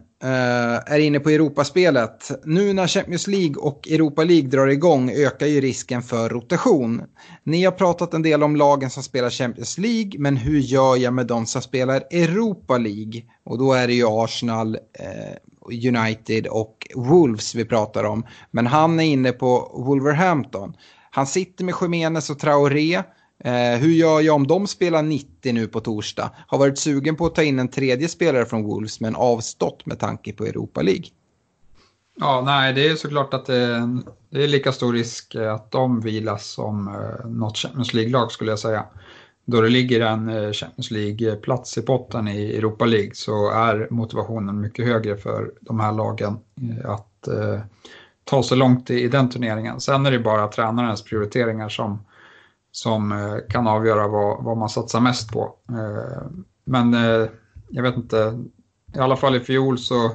är inne på Europaspelet. Nu när Champions League och Europa League drar igång ökar ju risken för rotation. Ni har pratat en del om lagen som spelar Champions League, men hur gör jag med de som spelar Europa League? Och då är det ju Arsenal, eh, United och Wolves vi pratar om. Men han är inne på Wolverhampton. Han sitter med Jiménez och Traoré. Eh, hur gör jag om de spelar 90 nu på torsdag? Har varit sugen på att ta in en tredje spelare från Wolves men avstått med tanke på Europa League. Ja, nej, det är såklart att det är, det är lika stor risk att de vilas som eh, något Champions League-lag skulle jag säga. Då det ligger en eh, Champions League-plats i potten i Europa League så är motivationen mycket högre för de här lagen eh, att eh, ta sig långt i, i den turneringen. Sen är det bara tränarens prioriteringar som som eh, kan avgöra vad, vad man satsar mest på. Eh, men eh, jag vet inte, i alla fall i fjol så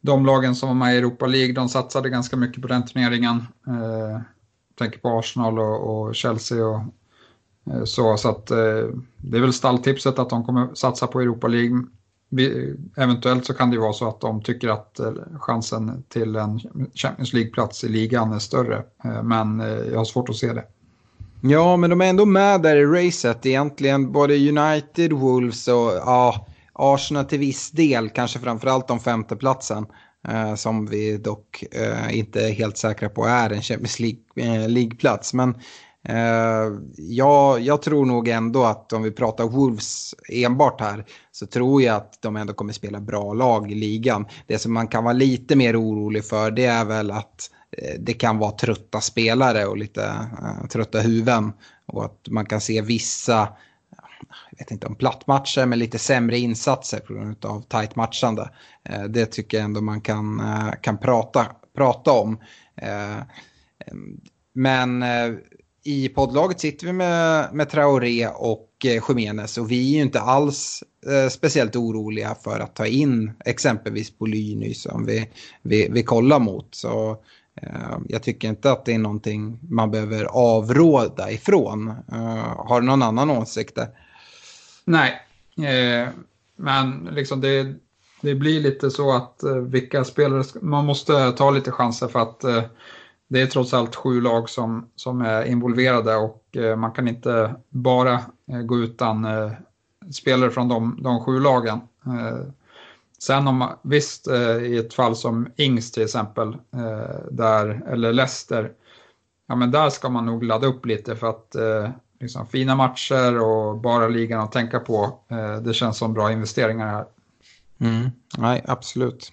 de lagen som var med i Europa League, de satsade ganska mycket på den turneringen. Jag tänker på Arsenal och, och Chelsea och Eh, så, så att eh, det är väl stalltipset att de kommer satsa på Europa League. Eventuellt så kan det vara så att de tycker att eh, chansen till en Champions League-plats i ligan är större, men jag har svårt att se det. Ja, men de är ändå med där i racet egentligen. Både United, Wolves och ja, Arsenal till viss del. Kanske framförallt om femteplatsen. Eh, som vi dock eh, inte är helt säkra på är en Champions League-plats. Eh, men eh, jag tror nog ändå att om vi pratar Wolves enbart här så tror jag att de ändå kommer spela bra lag i ligan. Det som man kan vara lite mer orolig för det är väl att Eh, det kan vara trötta spelare och lite uh, trötta huvuden. Och att man kan se vissa, jag vet inte om plattmatcher, men lite sämre insatser på grund av tajt matchande. Uh, det tycker jag ändå man kan, uh, kan prata, prata om. men i poddlaget sitter vi med, med Traoré och eh, Jiménez och vi är ju inte alls eh, speciellt oroliga för att ta in exempelvis Polyny som vi, vi, vi kollar mot. Så Eh, jag tycker inte att det är någonting man behöver avråda ifrån. Eh, har du någon annan åsikt där? Nej, eh, men liksom det, det blir lite så att eh, vilka spelare, man måste ta lite chanser för att eh, det är trots allt sju lag som, som är involverade och eh, man kan inte bara eh, gå utan eh, spelare från de, de sju lagen. Sen om, visst i ett fall som Ings till exempel, där, eller Leicester, ja men där ska man nog ladda upp lite för att liksom, fina matcher och bara ligan att tänka på, det känns som bra investeringar här. Mm. Nej, absolut.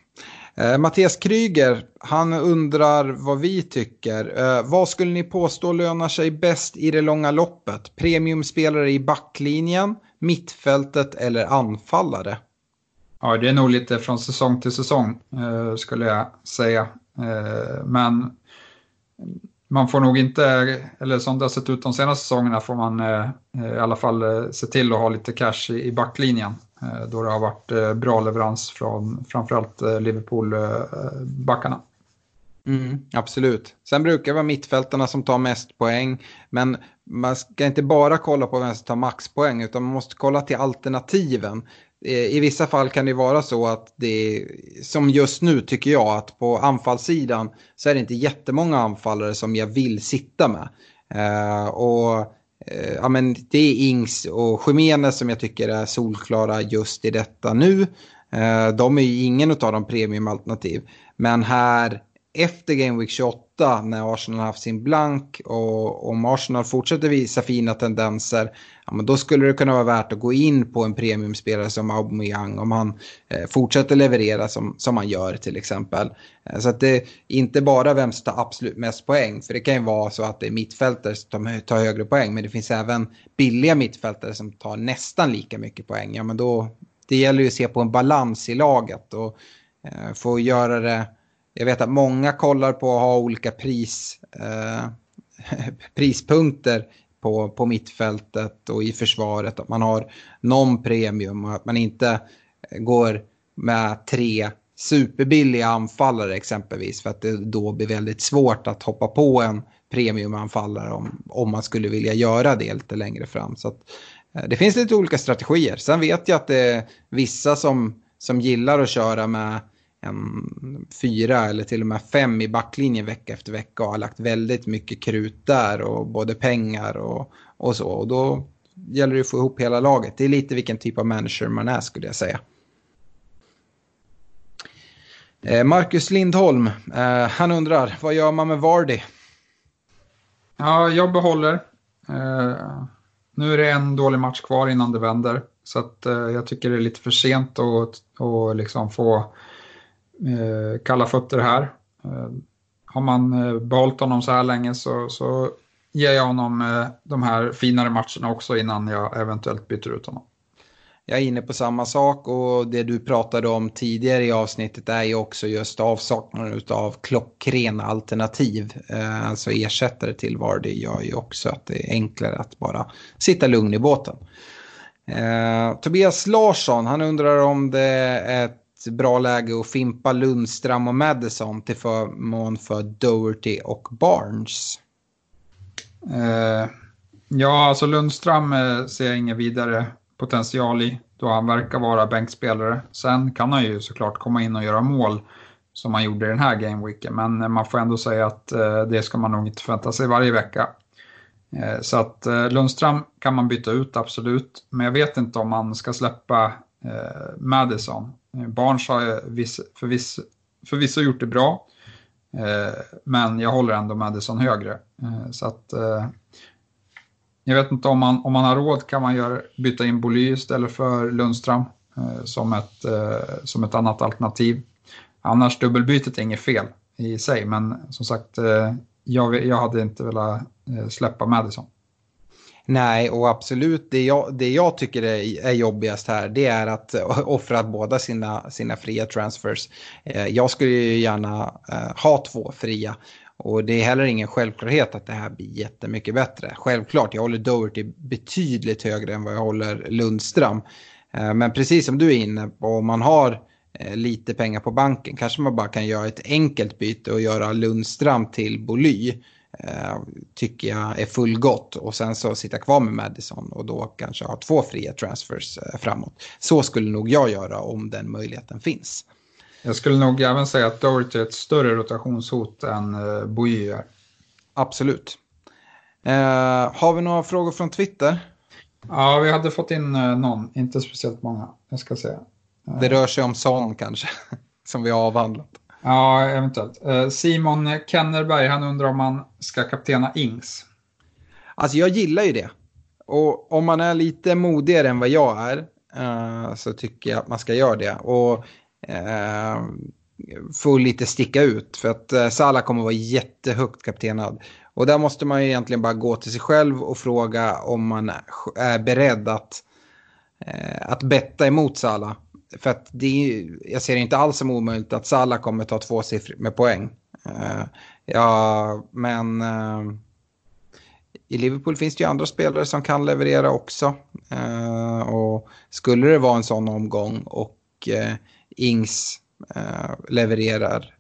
Eh, Mattias Kryger, han undrar vad vi tycker. Eh, vad skulle ni påstå lönar sig bäst i det långa loppet? Premiumspelare i backlinjen, mittfältet eller anfallare? Ja, det är nog lite från säsong till säsong eh, skulle jag säga. Eh, men man får nog inte, eller som det har sett ut de senaste säsongerna, får man eh, i alla fall eh, se till att ha lite cash i backlinjen. Eh, då det har varit eh, bra leverans från framförallt eh, Liverpool-backarna. Mm, absolut. Sen brukar det vara mittfältarna som tar mest poäng. Men man ska inte bara kolla på vem som tar maxpoäng utan man måste kolla till alternativen. I vissa fall kan det vara så att det, är som just nu tycker jag, att på anfallssidan så är det inte jättemånga anfallare som jag vill sitta med. Och Eh, ja, men det är Ings och Jiménez som jag tycker är solklara just i detta nu. Eh, de är ju ingen av de premiumalternativ. Men här efter Game Week 28 när Arsenal har haft sin blank och om Arsenal fortsätter visa fina tendenser, ja, men då skulle det kunna vara värt att gå in på en premiumspelare som Aubameyang om han eh, fortsätter leverera som, som han gör till exempel. Eh, så att det är inte bara vem som tar absolut mest poäng, för det kan ju vara så att det är mittfältare som tar högre poäng, men det finns även billiga mittfältare som tar nästan lika mycket poäng. Ja, men då, det gäller ju att se på en balans i laget och eh, få göra det. Jag vet att många kollar på att ha olika pris, eh, [LAUGHS] prispunkter på, på mittfältet och i försvaret. Att man har någon premium och att man inte går med tre superbilliga anfallare exempelvis. För att det då blir väldigt svårt att hoppa på en premiumanfallare om, om man skulle vilja göra det lite längre fram. Så att, eh, det finns lite olika strategier. Sen vet jag att det är vissa som, som gillar att köra med en fyra eller till och med fem i backlinjen vecka efter vecka och har lagt väldigt mycket krut där och både pengar och, och så. Och då gäller det att få ihop hela laget. Det är lite vilken typ av manager man är skulle jag säga. Eh, Marcus Lindholm, eh, han undrar, vad gör man med Vardy? Ja, jag behåller. Eh, nu är det en dålig match kvar innan det vänder. Så att, jag tycker det är lite för sent att, att liksom få Eh, kalla fötter här. Eh, har man eh, behållit honom så här länge så, så ger jag honom de här finare matcherna också innan jag eventuellt byter ut honom. Jag är inne på samma sak och det du pratade om tidigare i avsnittet är ju också just avsaknaden av klockrena alternativ. Alltså ersättare till Vardy gör ju också att det är enklare att bara sitta lugn i båten. Tobias Larsson, han undrar om det är ett bra läge att fimpa Lundström och Madison till förmån för Doherty och Barnes. Eh, ja, alltså Lundström eh, ser jag ingen vidare potential i då han verkar vara bänkspelare. Sen kan han ju såklart komma in och göra mål som han gjorde i den här gameweeken. Men eh, man får ändå säga att eh, det ska man nog inte förvänta sig varje vecka. Eh, så att eh, Lundström kan man byta ut, absolut. Men jag vet inte om man ska släppa Eh, Madison. Eh, Barnes eh, har förvisso, förvisso gjort det bra. Men jag håller ändå Madison högre. Så att jag vet inte om man, om man har råd kan man gör, byta in Boly istället för Lundström eh, som, ett, eh, som ett annat alternativ. Annars dubbelbytet är inget fel i sig, men som sagt, eh, jag, jag hade inte velat eh, släppa Madison. Nej, och absolut det jag, det jag tycker är, är jobbigast här det är att [LAUGHS] offra båda sina, sina fria transfers. Eh, jag skulle ju gärna eh, ha två fria och det är heller ingen självklarhet att det här blir jättemycket bättre. Självklart, jag håller Doherty betydligt högre än vad jag håller Lundström. Eh, men precis som du är inne på, om man har eh, lite pengar på banken kanske man bara kan göra ett enkelt byte och göra Lundström till Boly. Eh, tycker jag är fullgott och sen så sitta kvar med Madison och då kanske ha två fria transfers framåt. Så skulle nog jag göra om den möjligheten finns. Jag skulle nog även säga att Doherty är ett större rotationshot än uh, Bouilly är. Absolut. Uh, har vi några frågor från Twitter? Ja, vi hade fått in någon, inte speciellt många. Jag ska säga. Det rör sig om sån kanske, [LAUGHS] som vi har avhandlat. Ja, eventuellt. Eh, Simon Kennerberg, han undrar om man ska kaptena Ings. Alltså jag gillar ju det. Och om man är lite modigare än vad jag är eh, så tycker jag att man ska göra det. Och eh, lite sticka ut. För att eh, Salah kommer vara jättehögt kaptenad. Och där måste man ju egentligen bara gå till sig själv och fråga om man är beredd att, eh, att betta emot Salah. För att det, jag ser inte alls som omöjligt att Salah kommer ta två siffror med poäng. Uh, ja, men uh, i Liverpool finns det ju andra spelare som kan leverera också. Uh, och skulle det vara en sån omgång och Ings levererar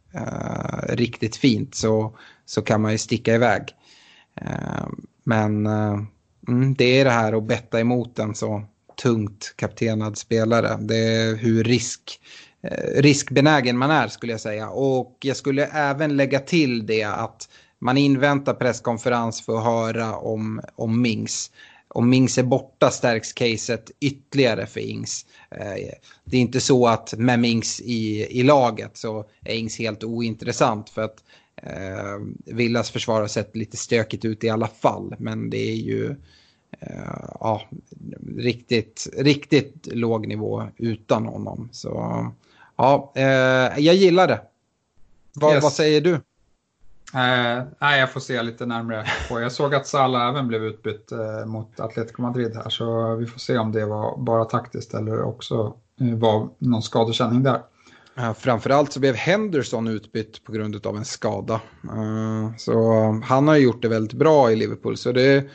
riktigt fint så, så kan man ju sticka iväg. Men mm, det är det här att betta emot en så tungt kaptenad spelare. Det är hur risk, eh, riskbenägen man är skulle jag säga. Och jag skulle även lägga till det att man inväntar presskonferens för att höra om, om Mings om Mings är borta stärks caset ytterligare för Ings. Eh, det är inte så att med Mings i, i laget så är Ings helt ointressant för att eh, Villas försvar har sett lite stökigt ut i alla fall. Men det är ju ja, riktigt, riktigt låg nivå utan honom. Så ja, eh, jag gillar det. Va, yes. Vad säger du? Eh, nej, jag får se lite närmare på. Jag såg att Salah även blev utbytt eh, mot Atletico Madrid här, så vi får se om det var bara taktiskt eller också eh, var någon skadekänning där. Framförallt så blev Henderson utbytt på grund av en skada. Så han har gjort det väldigt bra i Liverpool. Så det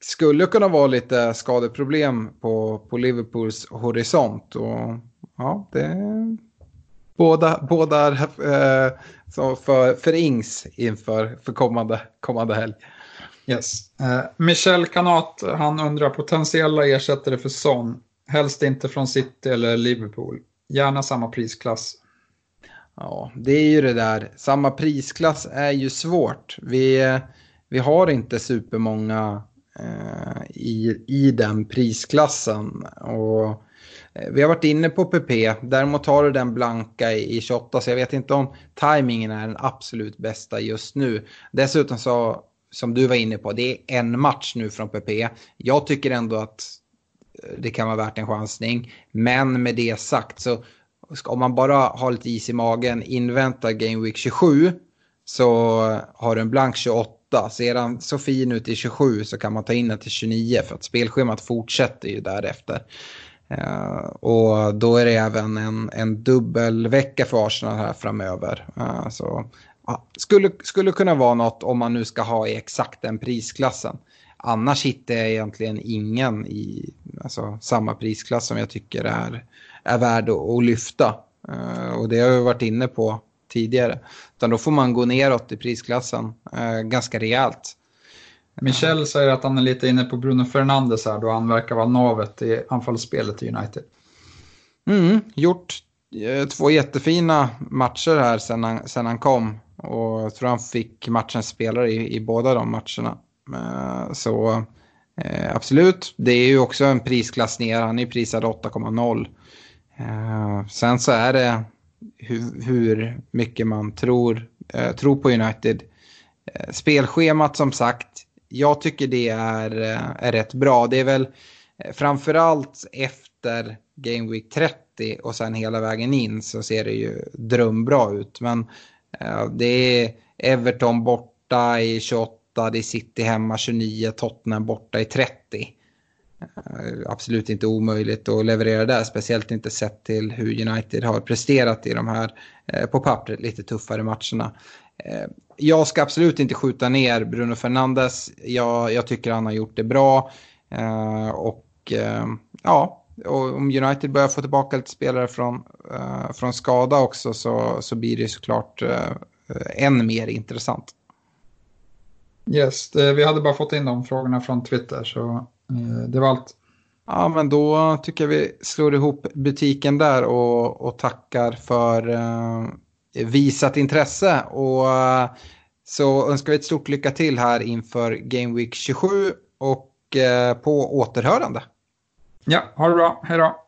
skulle kunna vara lite skadeproblem på, på Liverpools horisont. Och ja, det båda, båda eh, för, för Ings inför för kommande, kommande helg. Yes. Uh, Michel Kanat, han undrar potentiella ersättare för Son. Helst inte från City eller Liverpool. Gärna samma prisklass. Ja, det är ju det där. Samma prisklass är ju svårt. Vi, vi har inte supermånga eh, Eh, i, i den prisklassen. Och Eh, vi har varit inne på PP, däremot har du den blanka i 28 så jag vet inte om tajmingen är den absolut bästa just nu. Dessutom så, som du var inne på, det är en match nu från PP. Jag tycker ändå att eh, det kan vara värt en chansning. Men med det sagt så om man bara har lite is i magen, inväntar Game Week 27 så eh, har du en blank 28. Ser han så fin ut i 27 så kan man ta in den till 29 för att spelschemat fortsätter ju därefter. Uh, och då är det även en, en dubbelvecka för Arsenal här framöver. Uh, så, uh, skulle, skulle kunna vara något om man nu ska ha i exakt den prisklassen. Annars hittar jag egentligen ingen i alltså, samma prisklass som jag tycker är, är värd att, att lyfta. Eh, och det har vi varit inne på tidigare. Utan då får man gå neråt i prisklassen ganska rejält. Michel säger att han är lite inne på Bruno Fernandes här då han verkar vara navet i anfallsspelet i United. Mm, gjort eh, två jättefina matcher här sen han, sen han kom. Och jag tror han fick matchens spelare i, i båda de matcherna. Eh, så eh, absolut, det är ju också en prisklass ner. Han är prisad 8,0. sen så är det hur, hur mycket man tror, eh, tror på United. Eh, spelschemat som sagt jag tycker det är, eh, är rätt bra. Det är väl eh, framförallt efter Game Week 30 och sen hela vägen in så ser det ju drömbra ut. Men eh, det är Everton borta i 28, det är City hemma 29, Tottenham borta i 30. Eh, absolut inte omöjligt att leverera där, speciellt inte sett till hur United har presterat i de här eh, på pappret lite tuffare matcherna. Eh, jag ska absolut inte skjuta ner Bruno Fernandes. Jag, jag tycker han har gjort det bra. Och ja, och om United börjar få tillbaka lite spelare från, från skada också så, så blir det såklart än mer intressant. Yes, det, vi hade bara fått in de frågorna från Twitter så det var allt. Ja, men då tycker jag vi slår ihop butiken där och, och tackar för visat intresse. Och eh, så önskar vi ett stort lycka till här inför Game Week 27 och eh, på återhörande. Ja, ha det bra. Hej då.